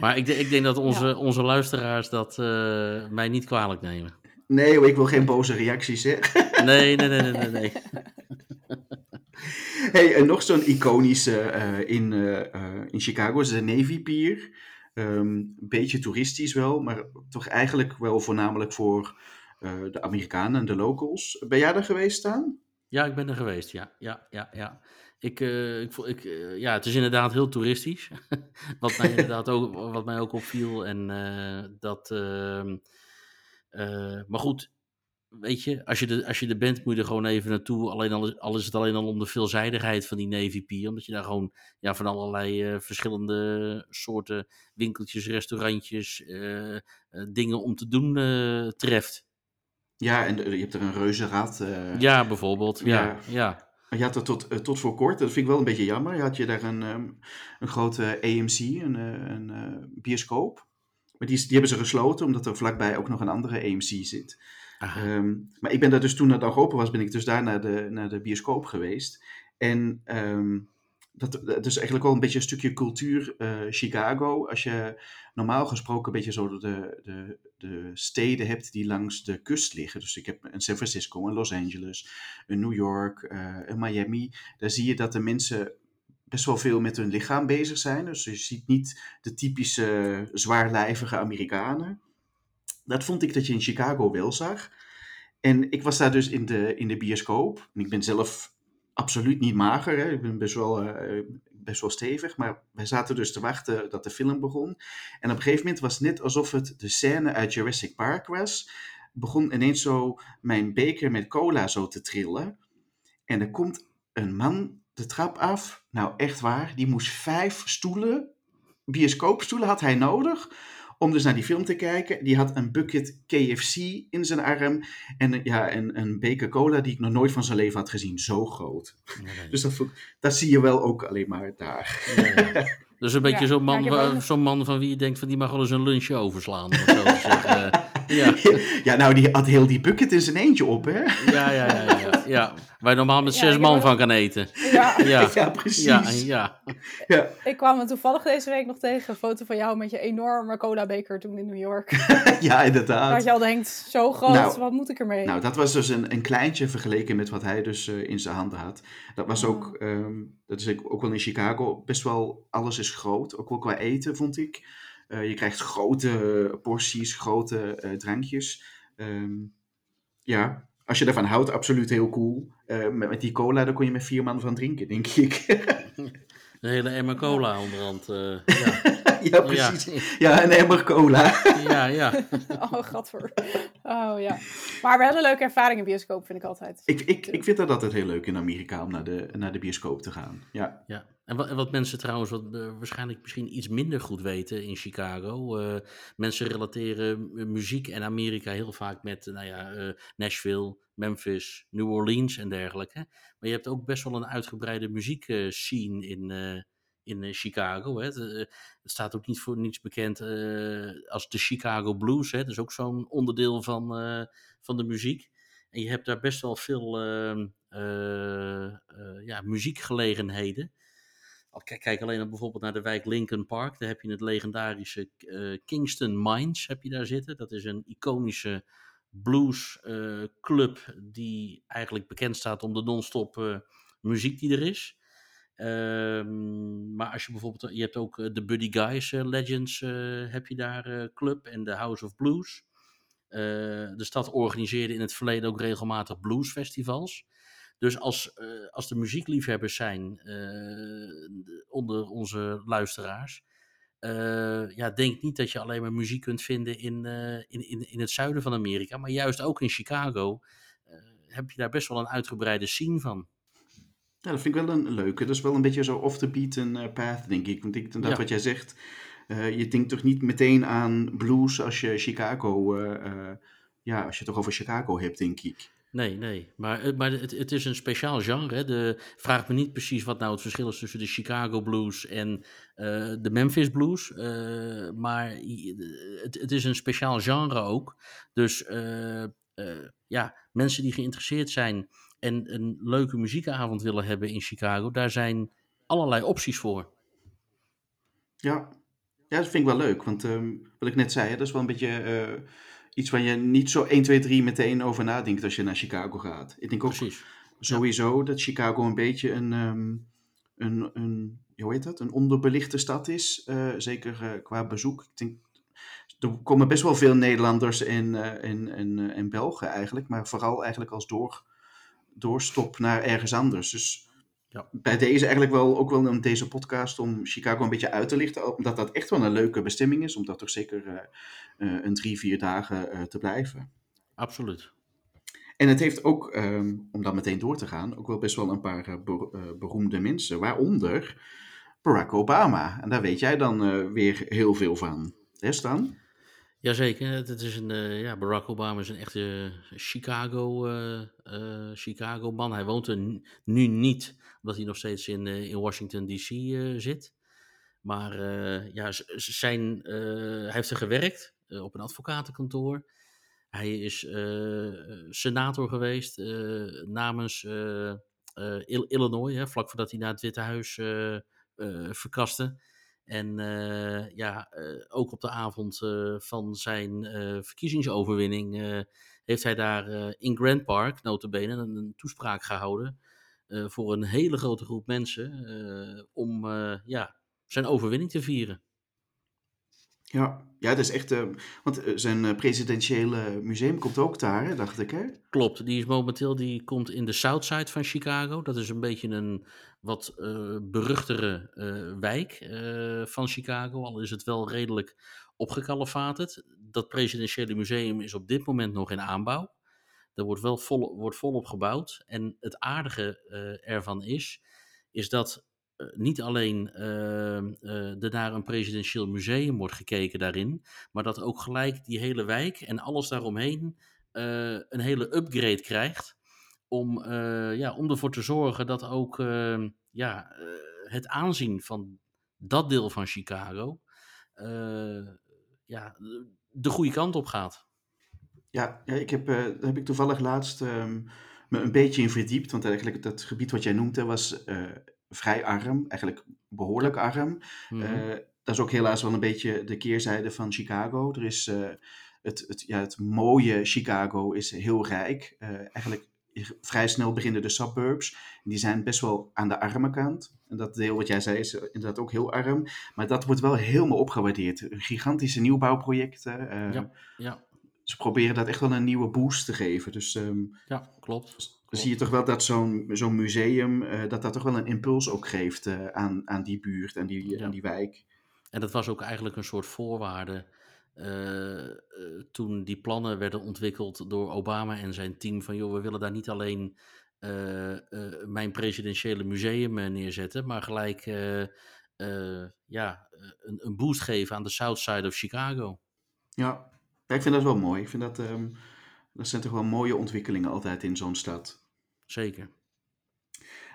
Maar ik, ik denk dat onze,
Ja.
onze luisteraars dat eh, mij niet kwalijk nemen.
Nee, ik wil geen boze reacties, hè?
Nee, nee, nee, nee, nee. nee.
hey, en nog zo'n iconische eh, in, in Chicago is de Navy Pier. Een beetje toeristisch wel, maar toch eigenlijk wel voornamelijk voor eh, de Amerikanen en de locals. Ben jij daar geweest, Stan?
Ja, ik ben er geweest, ja. Ja, ja, ja. Ik, eh, ik, ik, eh, ja, het is inderdaad heel toeristisch. wat mij inderdaad ook, wat mij ook opviel. En dat. ehm, eh, maar goed, weet je, als je, de, als je er bent, moet je er gewoon even naartoe. Alleen al, is- al is het alleen al om de veelzijdigheid van die Navy Pier. Omdat je daar gewoon ja, van allerlei eh, verschillende soorten winkeltjes, restaurantjes, eh, eh, dingen om te doen treft.
Ja, en je hebt er een reuzenrad.
Ja, bijvoorbeeld. Ja,
Ja.
ja.
Je had er tot, tot voor kort, dat vind ik wel een beetje jammer, je had je daar een, ehm, een grote AMC, een, een bioscoop. Maar die, die hebben ze gesloten, omdat er vlakbij ook nog een andere AMC zit. Ehm, maar ik ben daar dus toen het nog open was, ben ik dus daar naar de, naar de bioscoop geweest. En ehm, dat, dat is eigenlijk wel een beetje een stukje cultuur eh, Chicago. Als je normaal gesproken een beetje zo de, de, de steden hebt die langs de kust liggen. Dus ik heb een San Francisco, een Los Angeles, een New York, eh, een Miami. Daar zie je dat de mensen best wel veel met hun lichaam bezig zijn. Dus je ziet niet de typische zwaarlijvige Amerikanen. Dat vond ik dat je in Chicago wel zag. En ik was daar dus in de, in de bioscoop. En ik ben zelf absoluut niet mager. Hè. Ik ben best wel, eh, best wel stevig. Maar wij zaten dus te wachten dat de film begon. En op een gegeven moment was het net alsof het de scène uit Jurassic Park was. Begon ineens zo mijn beker met cola zo te trillen. En er komt een man de trap af. Nou, echt waar. Die moest vijf stoelen, bioscoopstoelen had hij nodig om dus naar die film te kijken. Die had een bucket KFC in zijn arm. En eh, ja, een, een beker cola die ik nog nooit van zijn leven had gezien. Zo groot.
Nee.
Dus dat, dat zie je wel ook alleen maar daar.
Ja, ja. Dus een beetje
Ja,
zo'n man, zo'n man van wie je denkt van die mag wel eens een lunch overslaan. Zo zeggen. ja.
ja, nou, die had heel die bucket in zijn eentje op, hè?
Ja, ja, ja, ja. Waar je normaal met
Ja,
zes man van
ook-
kan eten.
Ja,
Ja,
Ja, precies.
ja, ja.
Ja.
ik kwam me toevallig deze week nog tegen. Een foto van jou met je enorme cola-beker toen in New York.
ja,
Dat
inderdaad.
je al denkt, zo groot,
Nou,
wat moet ik ermee?
Nou, dat was dus een, een kleintje vergeleken met wat hij dus eh, in zijn handen had. Dat was ook,
Oh.
ehm, dat is ook wel in Chicago, best wel, alles is groot. Ook wel qua eten, vond ik. Eh, je krijgt grote porties, grote eh, drankjes. Ehm, ja, als je daarvan houdt, absoluut heel cool. Eh, met, met die cola, daar kon je met vier man van drinken, denk ik.
Een hele emmer cola onderhand. eh ja.
ja, precies. Ja, een emmer cola.
Ja, ja.
Oh, gadver. Oh ja. Maar wel een leuke ervaring in bioscoop, vind ik altijd.
ik, ik, ik vind dat altijd heel leuk in Amerika om naar de, naar de bioscoop te gaan. Ja.
Ja, en wat, en wat mensen trouwens wat, eh, waarschijnlijk misschien iets minder goed weten in Chicago. eh, mensen relateren mu- muziek en Amerika heel vaak met eh, nou ja, eh, Nashville, Memphis, New Orleans en dergelijke. Maar je hebt ook best wel een uitgebreide muziekscene in, eh, in eh, Chicago. Hè. Het, eh, staat ook niet voor niets bekend eh, als de Chicago Blues. Hè. Dat is ook zo'n onderdeel van, eh, van de muziek. En je hebt daar best wel veel ehm, eh, eh, ja, muziekgelegenheden. Kijk, alleen al bijvoorbeeld naar de wijk Lincoln Park. Daar heb je het legendarische eh, Kingston Mines heb je daar zitten. Dat is een iconische blues eh, die eigenlijk bekend staat om de non-stop eh, muziek die er is. Ehm, maar als je bijvoorbeeld, je hebt ook de Buddy Guys Legends heb je daar club en de House of Blues. De stad organiseerde in het verleden ook regelmatig bluesfestivals. Dus als, eh, als er muziekliefhebbers zijn eh, onder onze luisteraars, eh, ja, denk niet dat je alleen maar muziek kunt vinden in, in, in, in het zuiden van Amerika, maar juist ook in Chicago heb je daar best wel een uitgebreide scene van.
Ja, dat vind ik wel een leuke. Dat is wel een beetje zo off the beaten path, denk ik. Want ik, dat
Ja.
wat jij zegt, je denkt toch niet meteen aan blues als je Chicago, ja, als je het toch over Chicago hebt, denk ik.
Nee, nee. Maar, het- maar het, het is een speciaal genre. De, vraag me niet precies wat nou het verschil is tussen de Chicago Blues en eh, de Memphis Blues. eh, maar het, het is een speciaal genre ook. Dus eh, eh, ja, mensen die geïnteresseerd zijn en een leuke muziekavond willen hebben in Chicago, daar zijn allerlei opties voor.
Ja. ja, dat vind ik wel leuk. Want ehm, wat ik net zei, dat is wel een beetje eh, iets waar je niet zo 1, 2, 3 meteen over nadenkt als je naar Chicago gaat. Ik denk ook
Precies.
sowieso dat Chicago een beetje een, ehm, een, een hoe heet dat? Een onderbelichte stad is. eh, zeker eh, qua bezoek. Ik denk, er komen best wel veel Nederlanders en, eh, en, en, en Belgen eigenlijk. Maar vooral eigenlijk als door, doorstop naar ergens anders. Dus
Ja.
bij deze eigenlijk wel ook wel in deze podcast om Chicago een beetje uit te lichten. Omdat dat echt wel een leuke bestemming is. Om daar toch zeker eh, eh, een drie, vier dagen eh, te blijven.
Absoluut.
En het heeft ook, ehm, om dan meteen door te gaan, ook wel best wel een paar be- beroemde mensen. Waaronder Barack Obama. En daar weet jij dan weer heel veel van. Hè, Stan?
Jazeker, het is een, eh, ja, Barack Obama is een echte Chicago, eh, eh, Chicago man. Hij woont er nu niet, omdat hij nog steeds in, eh, in Washington DC eh, zit. Maar eh, ja, zijn, eh, hij heeft er gewerkt eh, op een advocatenkantoor. Hij is eh, eh, senator geweest eh, namens eh, eh, Il- Illinois, hè, vlak voordat hij naar het Witte Huis eh, eh, verkaste. En eh, ja, eh, ook op de avond eh, van zijn verkiezingsoverwinning heeft hij daar in Grand Park, notabene, een, een toespraak gehouden eh, voor een hele grote groep mensen om ja, zijn overwinning te vieren.
Ja, ja dat is echt. eh, want eh, zijn eh, presidentiële museum komt ook daar, dacht ik, hè?
Klopt, die is momenteel die komt in de Southside van Chicago. Dat is een beetje een wat beruchtere wijk van Chicago. Al is het wel redelijk opgekalefaterd. Dat presidentiële museum is op dit moment nog in aanbouw. Er wordt wel vol, wordt volop gebouwd. En het aardige ervan is, is dat niet alleen eh, eh, er naar een presidentieel museum wordt gekeken daarin, maar dat ook gelijk die hele wijk en alles daaromheen eh, een hele upgrade krijgt. Om, eh, ja, om ervoor te zorgen dat ook eh, ja, eh, het aanzien van dat deel van Chicago eh, ja, de goede kant op gaat.
Ja, ik heb, eh, daar heb ik toevallig laatst ehm, me een beetje in verdiept. Want eigenlijk dat gebied wat jij noemde was vrij arm. Eigenlijk behoorlijk arm.
Mhm.
dat is ook helaas wel een beetje de keerzijde van Chicago. Er is het, het, ja, het mooie Chicago is heel rijk. eigenlijk vrij snel beginnen de suburbs. Die zijn best wel aan de arme kant. En dat deel wat jij zei is inderdaad ook heel arm. Maar dat wordt wel helemaal opgewaardeerd. Gigantische nieuwbouwprojecten.
Ja, ja.
Ze proberen dat echt wel een nieuwe boost te geven. Dus um,
ja, klopt.
Dan zie je toch wel dat zo'n zo'n museum, uh, dat dat toch wel een impuls ook geeft uh, aan, aan die buurt en die,
Ja.
aan die wijk.
En dat was ook eigenlijk een soort voorwaarde eh, eh, toen die plannen werden ontwikkeld door Obama en zijn team. Van joh, we willen daar niet alleen eh, eh, mijn presidentiële museum eh, neerzetten, maar gelijk eh, eh, ja, eh, een, een boost geven aan de South Side of Chicago.
Ja. ja, ik vind dat wel mooi. Ik vind dat, ehm, dat zijn toch wel mooie ontwikkelingen altijd in zo'n stad.
Zeker.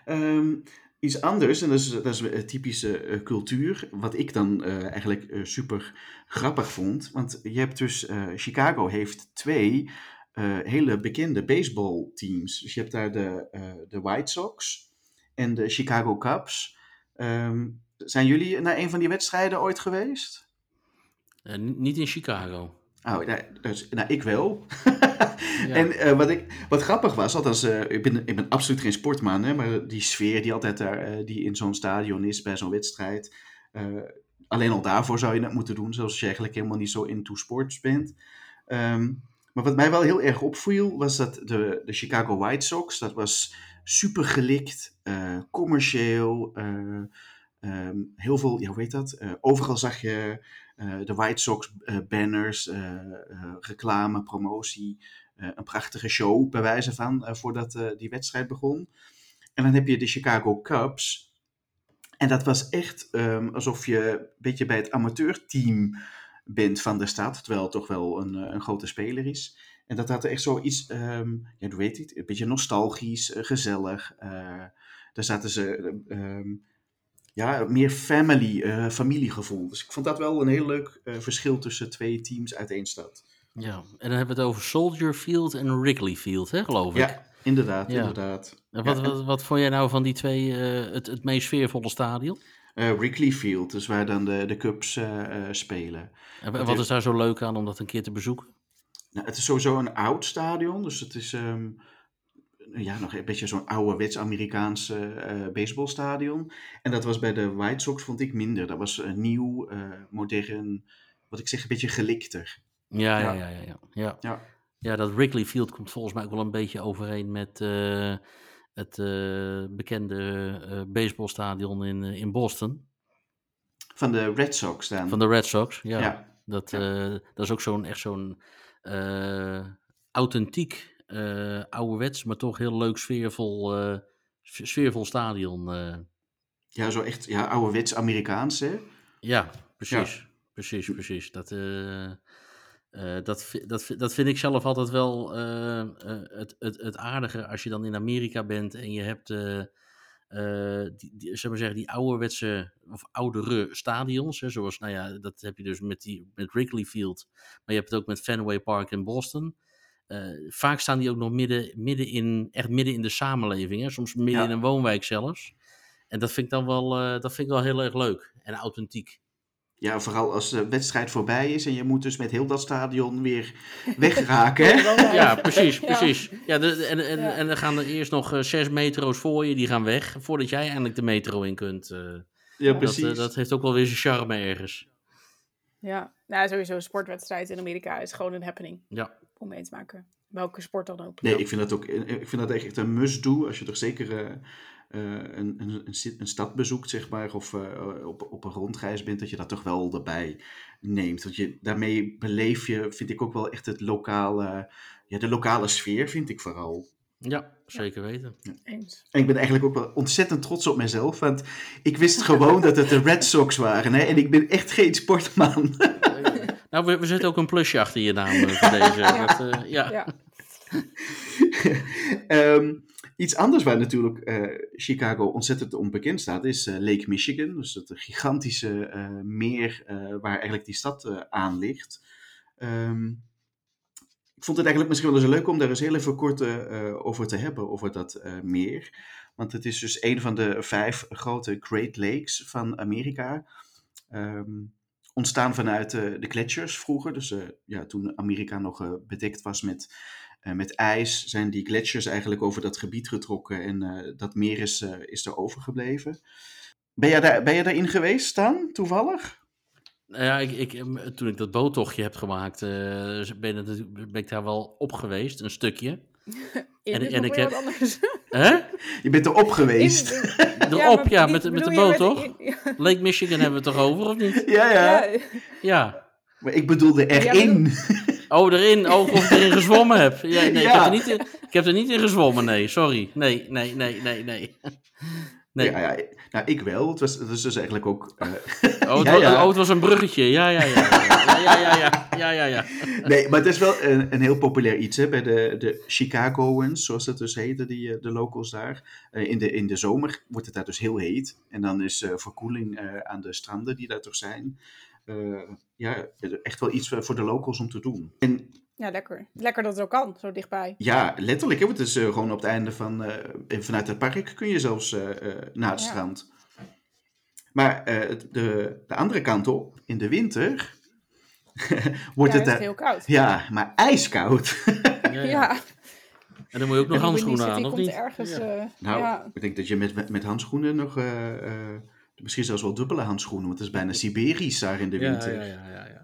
Ehm, iets anders, en dat is, dat is een typische eh, cultuur, wat ik dan eh, eigenlijk eh, super grappig vond. Want je hebt dus, eh, Chicago heeft twee eh, hele bekende baseballteams. Dus je hebt daar de, eh, de White Sox en de Chicago Cubs. Ehm, zijn jullie naar een van die wedstrijden ooit geweest?
Eh, ni- niet in Chicago.
Oh, nou, dus, nou ik wel.
Ja.
En eh, wat, ik, wat grappig was, althans, eh, ik, ben, ik ben absoluut geen sportman, hè, maar die sfeer die altijd daar, eh, die in zo'n stadion is bij zo'n wedstrijd, alleen al daarvoor zou je het moeten doen, zelfs als je eigenlijk helemaal niet zo into sports bent. Ehm, maar wat mij wel heel erg opviel, was dat de, de Chicago White Sox, dat was super gelikt, commercieel, eh, ehm, heel veel, ja, hoe heet dat? Overal zag je de White Sox eh, banners, eh, eh, reclame, promotie, eh, een prachtige show bij wijze van eh, voordat eh, die wedstrijd begon. En dan heb je de Chicago Cubs. En dat was echt ehm, alsof je een beetje bij het amateurteam bent van de stad, terwijl het toch wel een, eh, een grote speler is. En dat had echt zoiets, ehm ja, hoe weet het, een beetje nostalgisch, eh, gezellig. Eh, daar zaten ze, eh, ehm, ja, meer family, eh, familiegevoel. Dus ik vond dat wel een heel leuk eh, verschil tussen twee teams uit één stad.
Ja, en dan hebben we het over Soldier Field en Wrigley Field, hè, geloof ik.
Ja, inderdaad,
Ja.
inderdaad.
En wat,
Ja,
wat, wat vond jij nou van die twee eh, het, het meest sfeervolle stadion?
Wrigley Field, dus waar dan de, de Cubs spelen.
En wat
is-
is daar zo leuk aan om dat een keer te bezoeken?
Nou, het is sowieso een oud stadion, dus het is ehm, ja, nog een beetje zo'n ouderwets Amerikaans eh, eh, baseballstadion. En dat was bij de White Sox, vond ik minder. Dat was eh, nieuw, eh, modern, wat ik zeg, een beetje gelikter.
Ja, ja,
Ja.
ja, ja. ja. ja. Dat Wrigley Field komt volgens mij ook wel een beetje overeen met eh, het eh, bekende eh, baseballstadion in, in Boston.
Van de Red Sox dan.
Van de Red Sox. Ja,
Ja.
Dat,
Ja.
eh, dat is ook zo'n echt zo'n eh, authentiek, eh ouderwets, maar toch heel leuk sfeervol, eh, sfeervol stadion. eh.
Ja, zo echt ja, ouderwets Amerikaans, hè?
Ja, precies. Precies, precies. Dat, dat, dat, dat vind ik zelf altijd wel het, het, het aardige als je dan in Amerika bent en je hebt die, die, zeg maar zeggen, die ouderwetse of oudere stadions. Hè, zoals, nou ja, dat heb je dus met, die, met Wrigley Field, maar je hebt het ook met Fenway Park in Boston. Eh, vaak staan die ook nog midden, midden in, echt midden in de samenleving. Hè? Soms midden
Ja.
in een woonwijk zelfs. En dat vind ik dan wel, eh, dat vind ik wel heel erg leuk en authentiek.
Ja, vooral als de wedstrijd voorbij is en je moet dus met heel dat stadion weer wegraken, hè?
Ja, precies, precies. Ja, de, en, en,
Ja.
en dan gaan er eerst nog eh, zes metro's voor je, die gaan weg, voordat jij eindelijk de metro in kunt. eh.
Ja,
dat,
precies.
eh, dat heeft ook wel weer zijn charme ergens.
Ja, nou, sowieso een sportwedstrijd in Amerika is gewoon een happening
Ja,
om mee te maken. Welke sport dan ook.
Nee, ik vind dat ook ik vind dat echt een must-do als je toch zeker eh, eh, een, een, een, een stad bezoekt, zeg maar, of eh, op, op een rondreis bent, dat je dat toch wel erbij neemt. Want je, daarmee beleef je, vind ik ook wel echt het lokale, ja, de lokale sfeer, vind ik vooral.
ja zeker weten.
Eens.
En ik ben eigenlijk ook wel ontzettend trots op mezelf, want ik wist gewoon dat het de Red Sox waren. Hè? En ik ben echt geen sportman.
Nou, we, we zetten ook een plusje achter je naam eh, voor deze.
Ja.
Dat, eh, ja.
Ja.
Ehm, iets anders waar natuurlijk eh, Chicago ontzettend onbekend staat, is Lake Michigan. Dus het gigantische eh, meer eh, waar eigenlijk die stad eh, aan ligt. Ehm, ik vond het eigenlijk misschien wel eens leuk om daar eens heel even kort uh, over te hebben, over dat uh, meer. Want het is dus een van de vijf grote Great Lakes van Amerika. Um, ontstaan vanuit uh, de gletsjers vroeger. Dus ja, toen Amerika nog bedekt was met, met ijs, zijn die gletsjers eigenlijk over dat gebied getrokken. En dat meer is, is er overgebleven. Ben jij, daar, ben jij daarin geweest dan, toevallig?
Nou ja, ik, ik, toen ik dat boottochtje heb gemaakt, ben, ben, ik daar wel op geweest, een stukje.
en, en ik heb. Anders.
Hè?
Je bent erop geweest.
In, erop, ja, ja met, met de boot, toch? In, ja. Lake Michigan hebben we het toch over, of niet?
Ja, ja. Ja.
ja.
Maar ik bedoelde erin.
Oh, erin. Oh, of ik erin gezwommen heb. Ja, nee, ik, heb er niet in, ik heb er niet in gezwommen, nee. Sorry. Nee, nee, nee, nee, nee.
Nee. Ja, ja, nou, ik wel. Het was, het was dus eigenlijk ook... Uh...
Oh, het, ja, was, oh, het was een bruggetje. Ja, ja, ja. Ja, ja, ja, ja. ja.
Nee, maar het is wel een, een heel populair iets hè, bij de, de Chicagoans, zoals het dus heette, die, de locals daar. Uh, in, de, in de zomer wordt het daar dus heel heet. En dan is uh, verkoeling aan de stranden die daar toch zijn. ja, echt wel iets voor de locals om te doen. En
ja, lekker. Lekker dat het ook kan, zo dichtbij.
Ja, letterlijk. Hè? Het is uh, gewoon op het einde van... Uh, vanuit het park kun je zelfs uh, naar het ja. strand. Maar de, de andere kant op, in de winter... wordt
ja,
het,
het heel koud.
Ja, maar ijskoud.
ja. ja.
En dan moet je ook nog handschoenen aan, of niet?
Ergens,
nou, ik denk dat je met, met handschoenen nog... misschien zelfs wel dubbele handschoenen, want het is bijna Siberisch daar in de winter.
ja, ja, ja.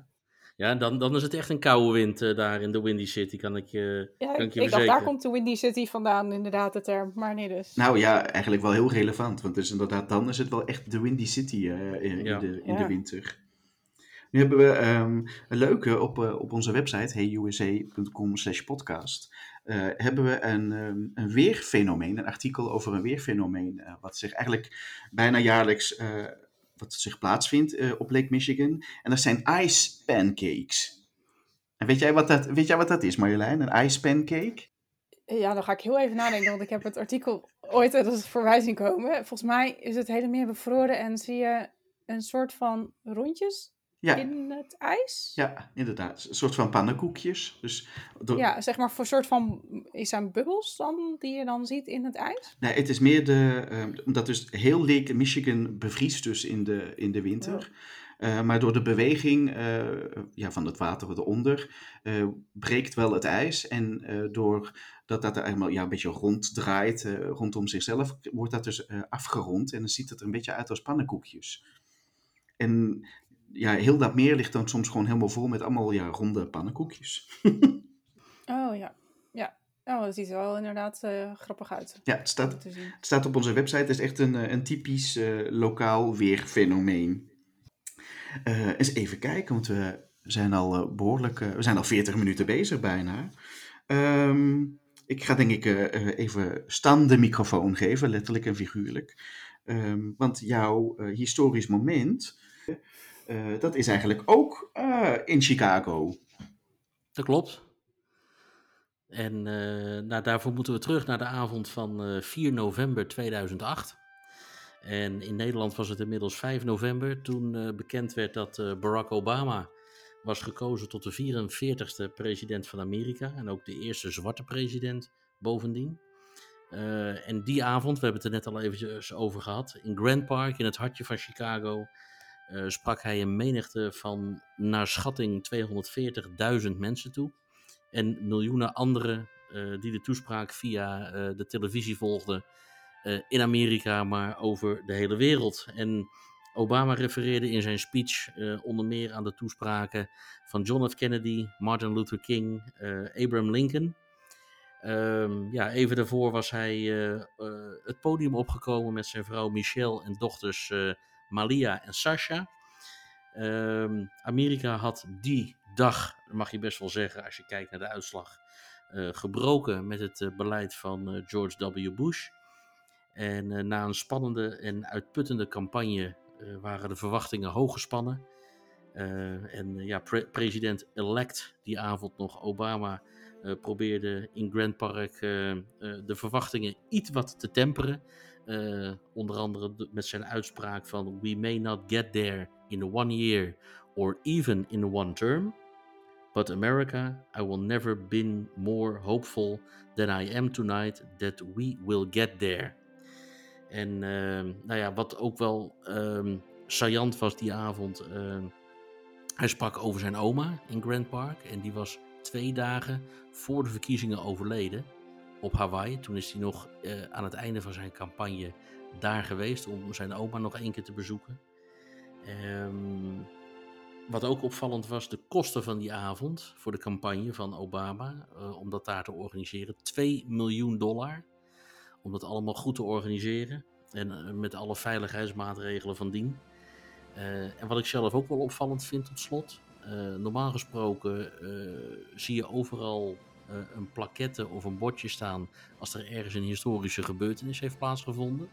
Ja. Dan, dan is het echt een koude wind uh, daar in de Windy City, kan ik, uh,
ja,
kan ik je
ik dacht, daar komt de Windy City vandaan, inderdaad, de term. Maar nee dus.
Nou ja, eigenlijk wel heel relevant. Want dus inderdaad, dan is het wel echt de Windy City uh, in, ja. in, de, in ja. de winter. Nu hebben we um, een leuke op, op onze website, heyusa.com slash podcast. hebben we een, um, een weerfenomeen, een artikel over een weerfenomeen. wat zich eigenlijk bijna jaarlijks wat zich plaatsvindt uh, op Lake Michigan. En dat zijn ice pancakes. En weet jij wat dat, weet jij wat dat is, Marjolein? Een ice pancake?
Ja, dan ga ik heel even nadenken, want ik heb het artikel ooit als voorbij zien komen. Volgens mij is het hele meer bevroren en zie je een soort van rondjes ja. in het ijs.
Ja, inderdaad. Een soort van pannenkoekjes. Dus
door... Ja, zeg maar voor een soort van, is zijn bubbels dan, die je dan ziet in het ijs?
Nee, het is meer de, uh, omdat dus heel Lake Michigan bevriest dus in de, in de winter. Oh. Uh, maar door de beweging uh, ja, van het water eronder breekt wel het ijs. En door dat dat er helemaal ja, een beetje ronddraait rondom zichzelf, wordt dat dus afgerond. En dan ziet het er een beetje uit als pannenkoekjes. En ja, heel dat meer ligt dan soms gewoon helemaal vol met allemaal ja, ronde pannenkoekjes.
oh ja, ja. Oh, dat ziet er wel inderdaad uh, grappig uit.
Ja, het staat, het staat op onze website. Het is echt een, eh, een typisch uh, lokaal weerfenomeen. Uh, eens even kijken, want we zijn al behoorlijk... we zijn al 40 minuten bezig bijna. Um, ik ga denk ik even Stan de microfoon geven, letterlijk en figuurlijk. Um, want jouw historisch moment uh, dat is eigenlijk ook uh, in Chicago.
Dat klopt. En uh, nou, daarvoor moeten we terug naar de avond van 4 november 2008. En in Nederland was het inmiddels 5 november toen bekend werd dat Barack Obama was gekozen tot de 44ste president van Amerika. En ook de eerste zwarte president bovendien. en die avond, we hebben het er net al eventjes over gehad, in Grand Park, in het hartje van Chicago, uh, sprak hij een menigte van naar schatting 240.000 mensen toe. En miljoenen anderen uh, die de toespraak via uh, de televisie volgden in Amerika, maar over de hele wereld. En Obama refereerde in zijn speech onder meer aan de toespraken van John F. Kennedy, Martin Luther King, Abraham Lincoln. Um, ja, even daarvoor was hij het podium opgekomen met zijn vrouw Michelle en dochters Malia en Sasha. Um, Amerika had die dag, mag je best wel zeggen, als je kijkt naar de uitslag, uh, gebroken met het uh, beleid van uh, George W. Bush. En na een spannende en uitputtende campagne waren de verwachtingen hoog gespannen. en ja, pre president-elect die avond nog, Obama, probeerde in Grand Park de verwachtingen iets wat te temperen. Uh, onder andere met zijn uitspraak van We may not get there in one year or even in one term, But America, I will never been more hopeful than I am tonight that we will get there. En ehm, nou ja, wat ook wel um, saillant was die avond. Uh, hij sprak over zijn oma in Grand Park. En die was twee dagen voor de verkiezingen overleden op Hawaii. Toen is hij nog uh, aan het einde van zijn campagne daar geweest om zijn oma nog één keer te bezoeken. Um, wat ook opvallend was, de kosten van die avond voor de campagne van Obama, uh, om dat daar te organiseren. 2 miljoen dollar. Om dat allemaal goed te organiseren. En uh, met alle veiligheidsmaatregelen van dien. En wat ik zelf ook wel opvallend vind tot slot. normaal gesproken zie je overal een plaquette of een bordje staan als er ergens een historische gebeurtenis heeft plaatsgevonden.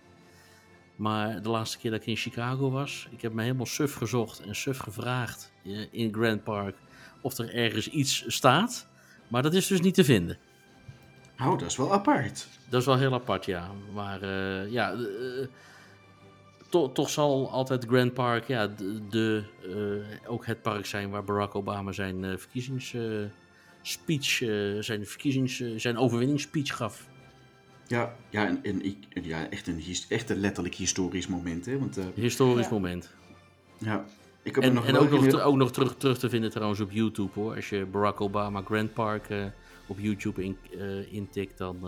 Maar de laatste keer dat ik in Chicago was, ik heb me helemaal suf gezocht en suf gevraagd in Grand Park of er ergens iets staat. Maar dat is dus niet te vinden.
Oh, dat is wel apart.
Dat is wel heel apart, ja. Maar uh, ja, uh, to, toch zal altijd Grand Park ja, de, de uh, ook het park zijn waar Barack Obama zijn verkiezingsspeech, zijn, verkiezings, zijn overwinningsspeech gaf.
Ja, ja, en, en, ja echt, een, echt een letterlijk historisch moment. Hè? Want, uh,
historisch ja. moment.
Ja.
Ik heb en nog en ook, nog, ook nog terug, terug te vinden trouwens op YouTube hoor. Als je Barack Obama Grand Park uh, op YouTube in, uh, intikt, dan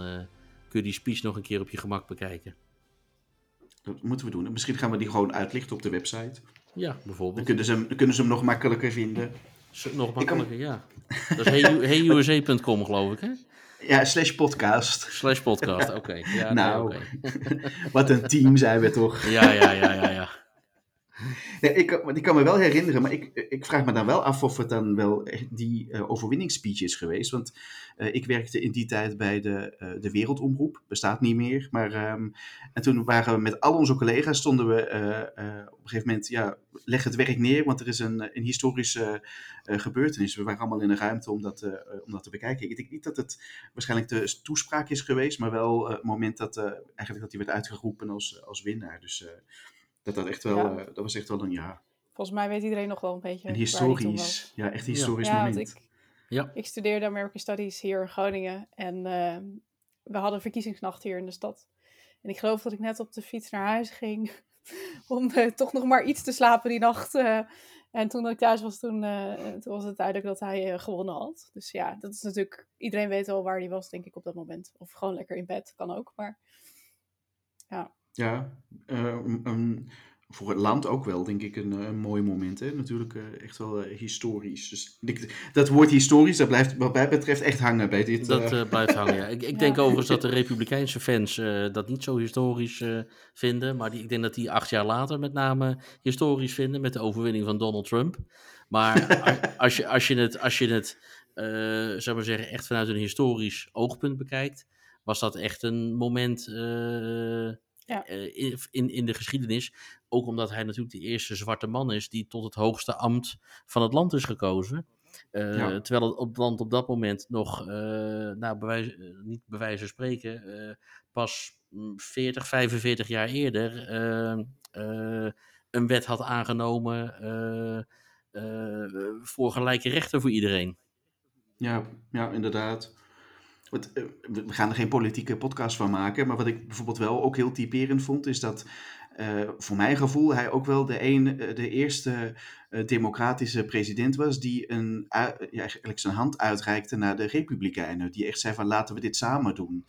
kun je die speech nog een keer op je gemak bekijken.
Dat moeten we doen. Misschien gaan we die gewoon uitlichten op de website.
Ja, bijvoorbeeld.
Dan kunnen ze hem, dan kunnen ze hem nog makkelijker vinden.
Nog makkelijker, ja. Dat is heyusa.com geloof ik hè?
Ja, slash podcast.
Slash podcast, oké. Okay. Ja,
nou,
nee,
okay. wat een team zijn we toch.
Ja, ja, ja, ja, ja.
Ja, ik, ik kan me wel herinneren, maar ik, ik vraag me dan wel af of het dan wel die uh, overwinningsspeech is geweest. Want uh, ik werkte in die tijd bij de, uh, de Wereldomroep, bestaat niet meer. Maar, um, en toen waren we met al onze collega's, stonden we op een gegeven moment, ja, leg het werk neer, want er is een, een historische gebeurtenis. We waren allemaal in een ruimte om dat, om dat te bekijken. Ik denk niet dat het waarschijnlijk de toespraak is geweest, maar wel het moment dat, eigenlijk dat hij werd uitgeroepen als, als winnaar. Dus dat, dat, echt wel, ja. uh, dat was echt wel een ja.
Volgens mij weet iedereen nog wel een beetje.
Een historisch, ja, echt een historisch ja. moment.
Ik, ja. ik studeerde American Studies hier in Groningen en uh, we hadden verkiezingsnacht hier in de stad. En ik geloof dat ik net op de fiets naar huis ging om uh, toch nog maar iets te slapen die nacht. en toen ik thuis was, toen, toen was het duidelijk dat hij gewonnen had. Dus ja, dat is natuurlijk, iedereen weet wel waar hij was, denk ik, op dat moment. Of gewoon lekker in bed, kan ook. Maar ja.
Ja, uh, um, voor het land ook wel, denk ik, een, een mooi moment. Hè? Natuurlijk uh, echt wel uh, historisch. Dus ik, dat woord historisch, dat blijft wat mij betreft echt hangen bij dit.
Dat blijft hangen, ja. Ik, ik ja. denk overigens dat de Republikeinse fans dat niet zo historisch vinden. Maar die, ik denk dat die acht jaar later met name historisch vinden met de overwinning van Donald Trump. Maar als je, als je het, als je het zou maar zeggen, echt vanuit een historisch oogpunt bekijkt, was dat echt een moment ja. in, in, in de geschiedenis. Ook omdat hij natuurlijk de eerste zwarte man is die tot het hoogste ambt van het land is gekozen. Uh, ja. Terwijl het, op land op dat moment nog, uh, nou, bewijs, uh, niet bij wijze van spreken, pas 40, 45 jaar eerder een wet had aangenomen voor gelijke rechten voor iedereen.
Ja, ja inderdaad. We gaan er geen politieke podcast van maken, maar wat ik bijvoorbeeld wel ook heel typerend vond, is dat uh, voor mijn gevoel hij ook wel de, een, de eerste uh, democratische president was die een, uh, ja, eigenlijk zijn hand uitreikte naar de republikeinen. Die echt zei van laten we dit samen doen.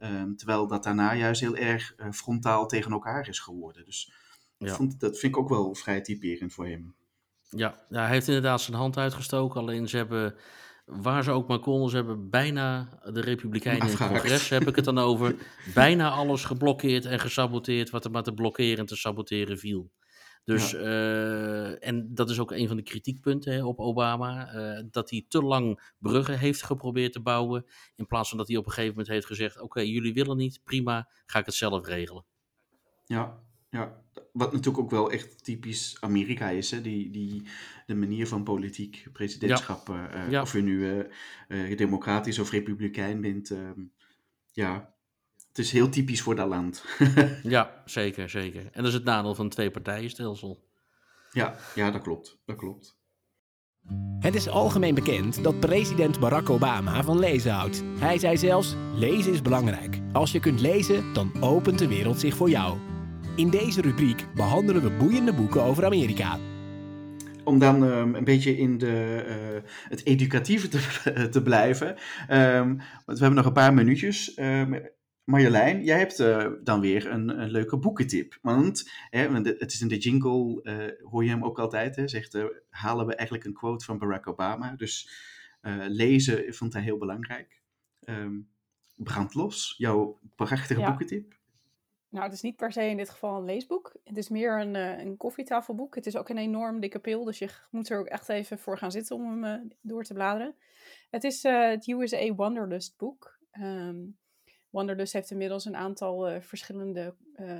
Um, terwijl dat daarna juist heel erg frontaal tegen elkaar is geworden. Dus ja. vond, dat vind ik ook wel vrij typerend voor hem.
Ja, ja, hij heeft inderdaad zijn hand uitgestoken, alleen ze hebben waar ze ook maar konden. Ze hebben bijna de Republikeinen in het congres, heb ik het dan over, bijna alles geblokkeerd en gesaboteerd wat er maar te blokkeren en te saboteren viel. Dus, ja. uh, en dat is ook een van de kritiekpunten hè, op Obama, uh, dat hij te lang bruggen heeft geprobeerd te bouwen, in plaats van dat hij op een gegeven moment heeft gezegd, oké, okay, jullie willen niet, prima, ga ik het zelf regelen.
Ja, ja, wat natuurlijk ook wel echt typisch Amerika is, hè? Die, die, de manier van politiek, presidentschap, ja. Uh, ja. of je nu uh, democratisch of republikein bent. Uh, ja, het is heel typisch voor dat land.
ja, zeker, zeker. En dat is het nadeel van het twee-partijenstelsel.
Ja, ja, dat klopt, dat klopt.
Het is algemeen bekend dat president Barack Obama van lezen houdt. Hij zei zelfs: lezen is belangrijk. Als je kunt lezen, dan opent de wereld zich voor jou. In deze rubriek behandelen we boeiende boeken over Amerika.
Om dan um, een beetje in de, uh, het educatieve te, te blijven. Um, want we hebben nog een paar minuutjes. Um, Marjolein, jij hebt uh, dan weer een, een, leuke boekentip. Want hè, het is in de jingle, uh, hoor je hem ook altijd, hè, zegt, uh, halen we eigenlijk een quote van Barack Obama. Dus lezen vond hij heel belangrijk. Um, brand los, jouw prachtige ja. boekentip.
Nou, het is niet per se in dit geval een leesboek. Het is meer een, een koffietafelboek. Het is ook een enorm dikke pil, dus je moet er ook echt even voor gaan zitten om hem door te bladeren. Het is het USA Wanderlust boek. Um, Wanderlust heeft inmiddels een aantal verschillende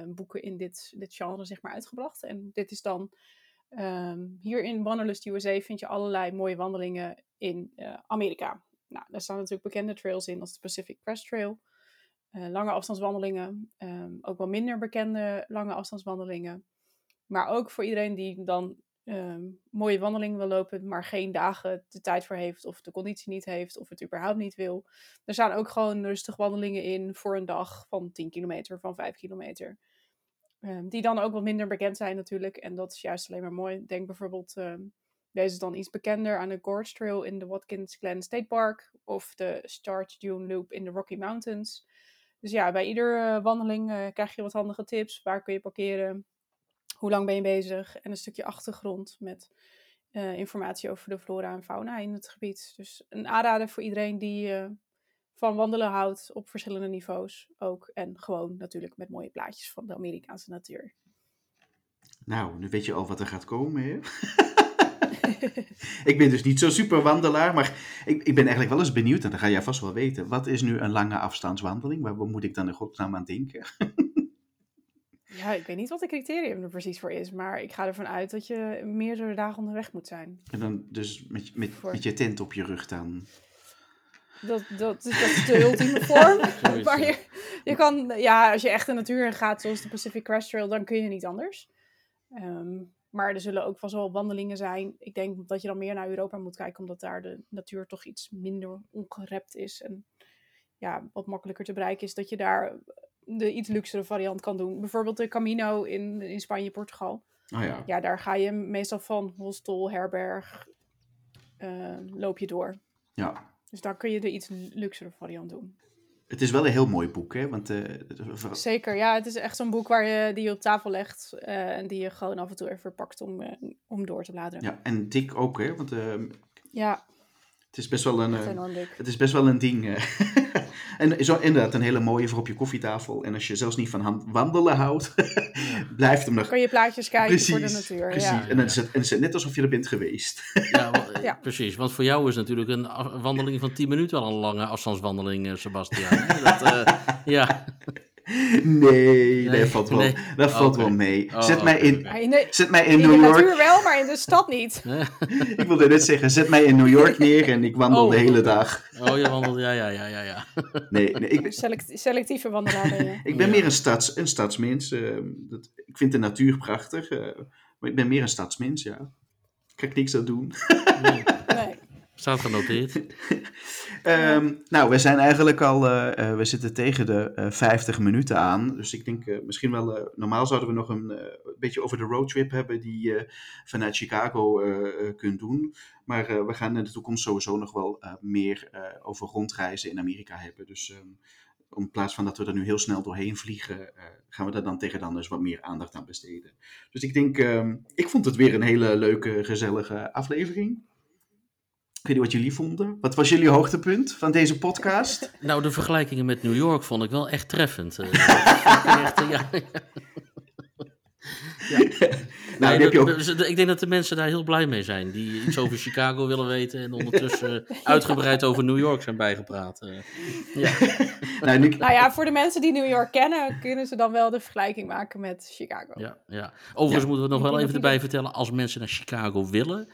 boeken in dit, dit genre zeg maar, uitgebracht. En dit is dan, um, hier in Wanderlust USA vind je allerlei mooie wandelingen in Amerika. Nou, daar staan natuurlijk bekende trails in, als de Pacific Crest Trail. Lange afstandswandelingen, um, ook wel minder bekende lange afstandswandelingen. Maar ook voor iedereen die dan um, mooie wandelingen wil lopen, maar geen dagen de tijd voor heeft, of de conditie niet heeft, of het überhaupt niet wil. Er staan ook gewoon rustig wandelingen in voor een dag van 10 kilometer, van 5 kilometer. Um, die dan ook wat minder bekend zijn natuurlijk. En dat is juist alleen maar mooi. Denk bijvoorbeeld, deze is dan iets bekender aan de Gorge Trail in de Watkins Glen State Park. Of de Starch Dune Loop in de Rocky Mountains. Dus ja, bij ieder uh, wandeling uh, krijg je wat handige tips. Waar kun je parkeren? hoe lang ben je bezig en een stukje achtergrond met uh, informatie over de flora en fauna in het gebied. Dus een aanrader voor iedereen die van wandelen houdt op verschillende niveaus ook. En gewoon natuurlijk met mooie plaatjes van de Amerikaanse natuur.
Nou, nu weet je al wat er gaat komen, hè? ik ben dus niet zo super wandelaar, maar ik, ik ben eigenlijk wel eens benieuwd, en dat ga jij vast wel weten. Wat is nu een lange afstandswandeling? Waar, moet ik dan in godsnaam aan denken?
Ja, ik weet niet wat de criterium er precies voor is, maar ik ga ervan uit dat je meerdere dagen onderweg moet zijn.
En dan dus met, met, voor... met je tent op je rug dan?
Dat, dat, is, dat is de ultieme vorm. maar je, je kan, ja, als je echt de natuur gaat, zoals de Pacific Crest Trail, dan kun je niet anders. Um, maar er zullen ook vast wel wandelingen zijn. Ik denk dat je dan meer naar Europa moet kijken, omdat daar de natuur toch iets minder ongerept is. En ja, wat makkelijker te bereiken is dat je daar de iets luxere variant kan doen. Bijvoorbeeld de Camino in, in Spanje, Portugal.
Oh ja.
ja, daar ga je meestal van hostel, herberg, uh, loop je door.
Ja.
Dus daar kun je de iets luxere variant doen.
Het is wel een heel mooi boek, hè? Want, uh,
Zeker, ja. Het is echt zo'n boek waar je, die je op tafel legt uh, en die je gewoon af en toe even pakt om, uh, om door te bladeren.
Ja, en dik ook, hè? Want ehm,
ja.
Het is best wel een, het is best wel een ding. En zo inderdaad een hele mooie voor op je koffietafel. En als je zelfs niet van wandelen houdt, blijft hem nog.
Kan je plaatjes kijken precies, voor de natuur.
Precies,
ja.
en dan is, het, en is het net alsof je er bent geweest.
ja, wel, ja, precies. Want voor jou is natuurlijk een wandeling van 10 minuten al een lange afstandswandeling, Sebastian. dat, uh, ja.
Nee, nee, dat valt wel, nee. dat valt okay. wel mee.
Oh,
zet, mij in,
okay.
zet mij in,
in
New York.
In de natuur wel, maar in de stad niet.
ik wilde net zeggen, zet mij in New York neer en ik wandel
oh,
de hele dag.
Oh, je wandelt, ja, ja, ja, ja. ja.
Nee, nee ik ben,
Select, selectieve wandelaar ben je.
ik ben ja. meer een, stads, een stadsmens. Uh, dat, ik vind de natuur prachtig, uh, maar ik ben meer een stadsmens, ja. Ik kan niks aan doen.
nee. Staat genoteerd.
um, nou, we zijn eigenlijk al, uh, uh, we zitten tegen de uh, 50 minuten aan. Dus ik denk misschien wel, normaal zouden we nog een beetje over de roadtrip hebben die je vanuit Chicago kunt doen. Maar we gaan in de toekomst sowieso nog wel meer over rondreizen in Amerika hebben. Dus in plaats van dat we er nu heel snel doorheen vliegen, gaan we daar dan tegen dan dus wat meer aandacht aan besteden. Dus ik denk, um, ik vond het weer een hele leuke, gezellige aflevering. Ik weet niet wat jullie vonden. Wat was jullie hoogtepunt van deze podcast?
Nou, de vergelijkingen met New York vond ik wel echt treffend. Echt, uh, ja, ja. nou, nee, de, ook... ik denk dat de mensen daar heel blij mee zijn. Die iets over Chicago willen weten. En ondertussen uitgebreid over New York zijn bijgepraat. Ja.
nou, nu... nou, ja, voor de mensen die New York kennen, kunnen ze dan wel de vergelijking maken met Chicago.
Ja, ja. Overigens moeten we nog wel even erbij vertellen. Als mensen naar Chicago willen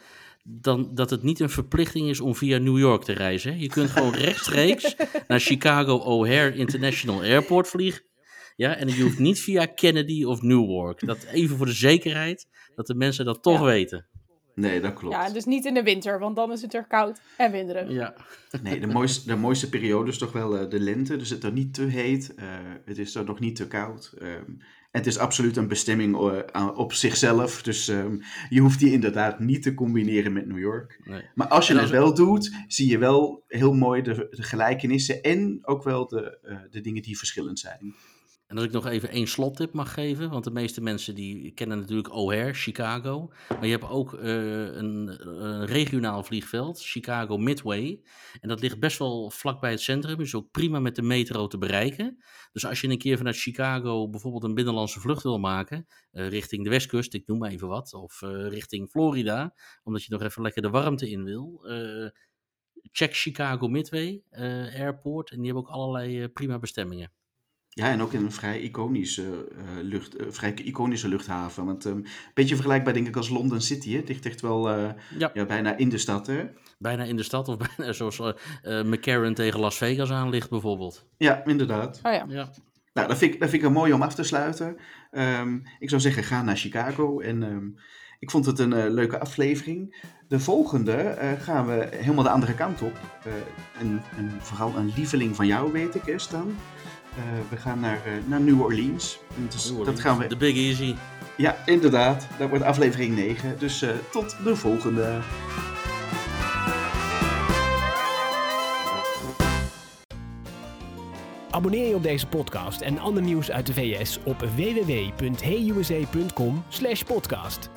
dan dat het niet een verplichting is om via New York te reizen. Je kunt gewoon rechtstreeks naar Chicago O'Hare International Airport vliegen. Ja, en je hoeft niet via Kennedy of Newark. Dat even voor de zekerheid dat de mensen dat toch ja. weten.
Nee, dat klopt.
Ja, dus niet in de winter, want dan is het er koud en winderig.
Ja,
Nee, de mooiste, de mooiste periode is toch wel eh, de lente. Dus het is er niet te heet. eh, het is er nog niet te koud. ehm, het is absoluut een bestemming eh, op zichzelf. Dus ehm, je hoeft die inderdaad niet te combineren met New York.
nee.
Maar als je het
als-
wel doet, zie je wel heel mooi de, de gelijkenissen. En ook wel de, eh, de dingen die verschillend zijn.
En als ik nog even één slottip mag geven, want de meeste mensen die kennen natuurlijk O'Hare, Chicago. Maar je hebt ook eh, een, regionaal vliegveld, Chicago Midway. En dat ligt best wel vlak bij het centrum, is ook prima met de metro te bereiken. Dus als je een keer vanuit Chicago bijvoorbeeld een binnenlandse vlucht wil maken, eh, richting de westkust, ik noem maar even wat, of eh, richting Florida, omdat je nog even lekker de warmte in wil, check Chicago Midway Airport. En die hebben ook allerlei prima bestemmingen.
Ja, en ook in een vrij iconische, eh, lucht, eh, vrij iconische luchthaven. Want een beetje vergelijkbaar denk ik als London City. Hè? Het ligt echt wel eh,
Ja.
ja, bijna in de stad. Hè?
Bijna in de stad, of bijna zoals eh eh, McCarran tegen Las Vegas aan ligt bijvoorbeeld.
Ja, inderdaad.
Oh ja.
Ja,
Nou, dat vind ik, dat vind ik een mooi om af te sluiten. Ehm, ik zou zeggen, ga naar Chicago. En ehm, ik vond het een eh, leuke aflevering. De volgende eh, gaan we helemaal de andere kant op. Eh, en, en vooral een lieveling van jou, weet ik, hè, Stan. Eh, we gaan naar, eh, naar New Orleans. En dus
New
dat
Orleans.
gaan we.
De Big Easy.
Ja, inderdaad. Dat wordt aflevering 9. Dus eh, tot de volgende.
Abonneer je op deze podcast en ander nieuws uit de VS op www.heyusa.com/podcast.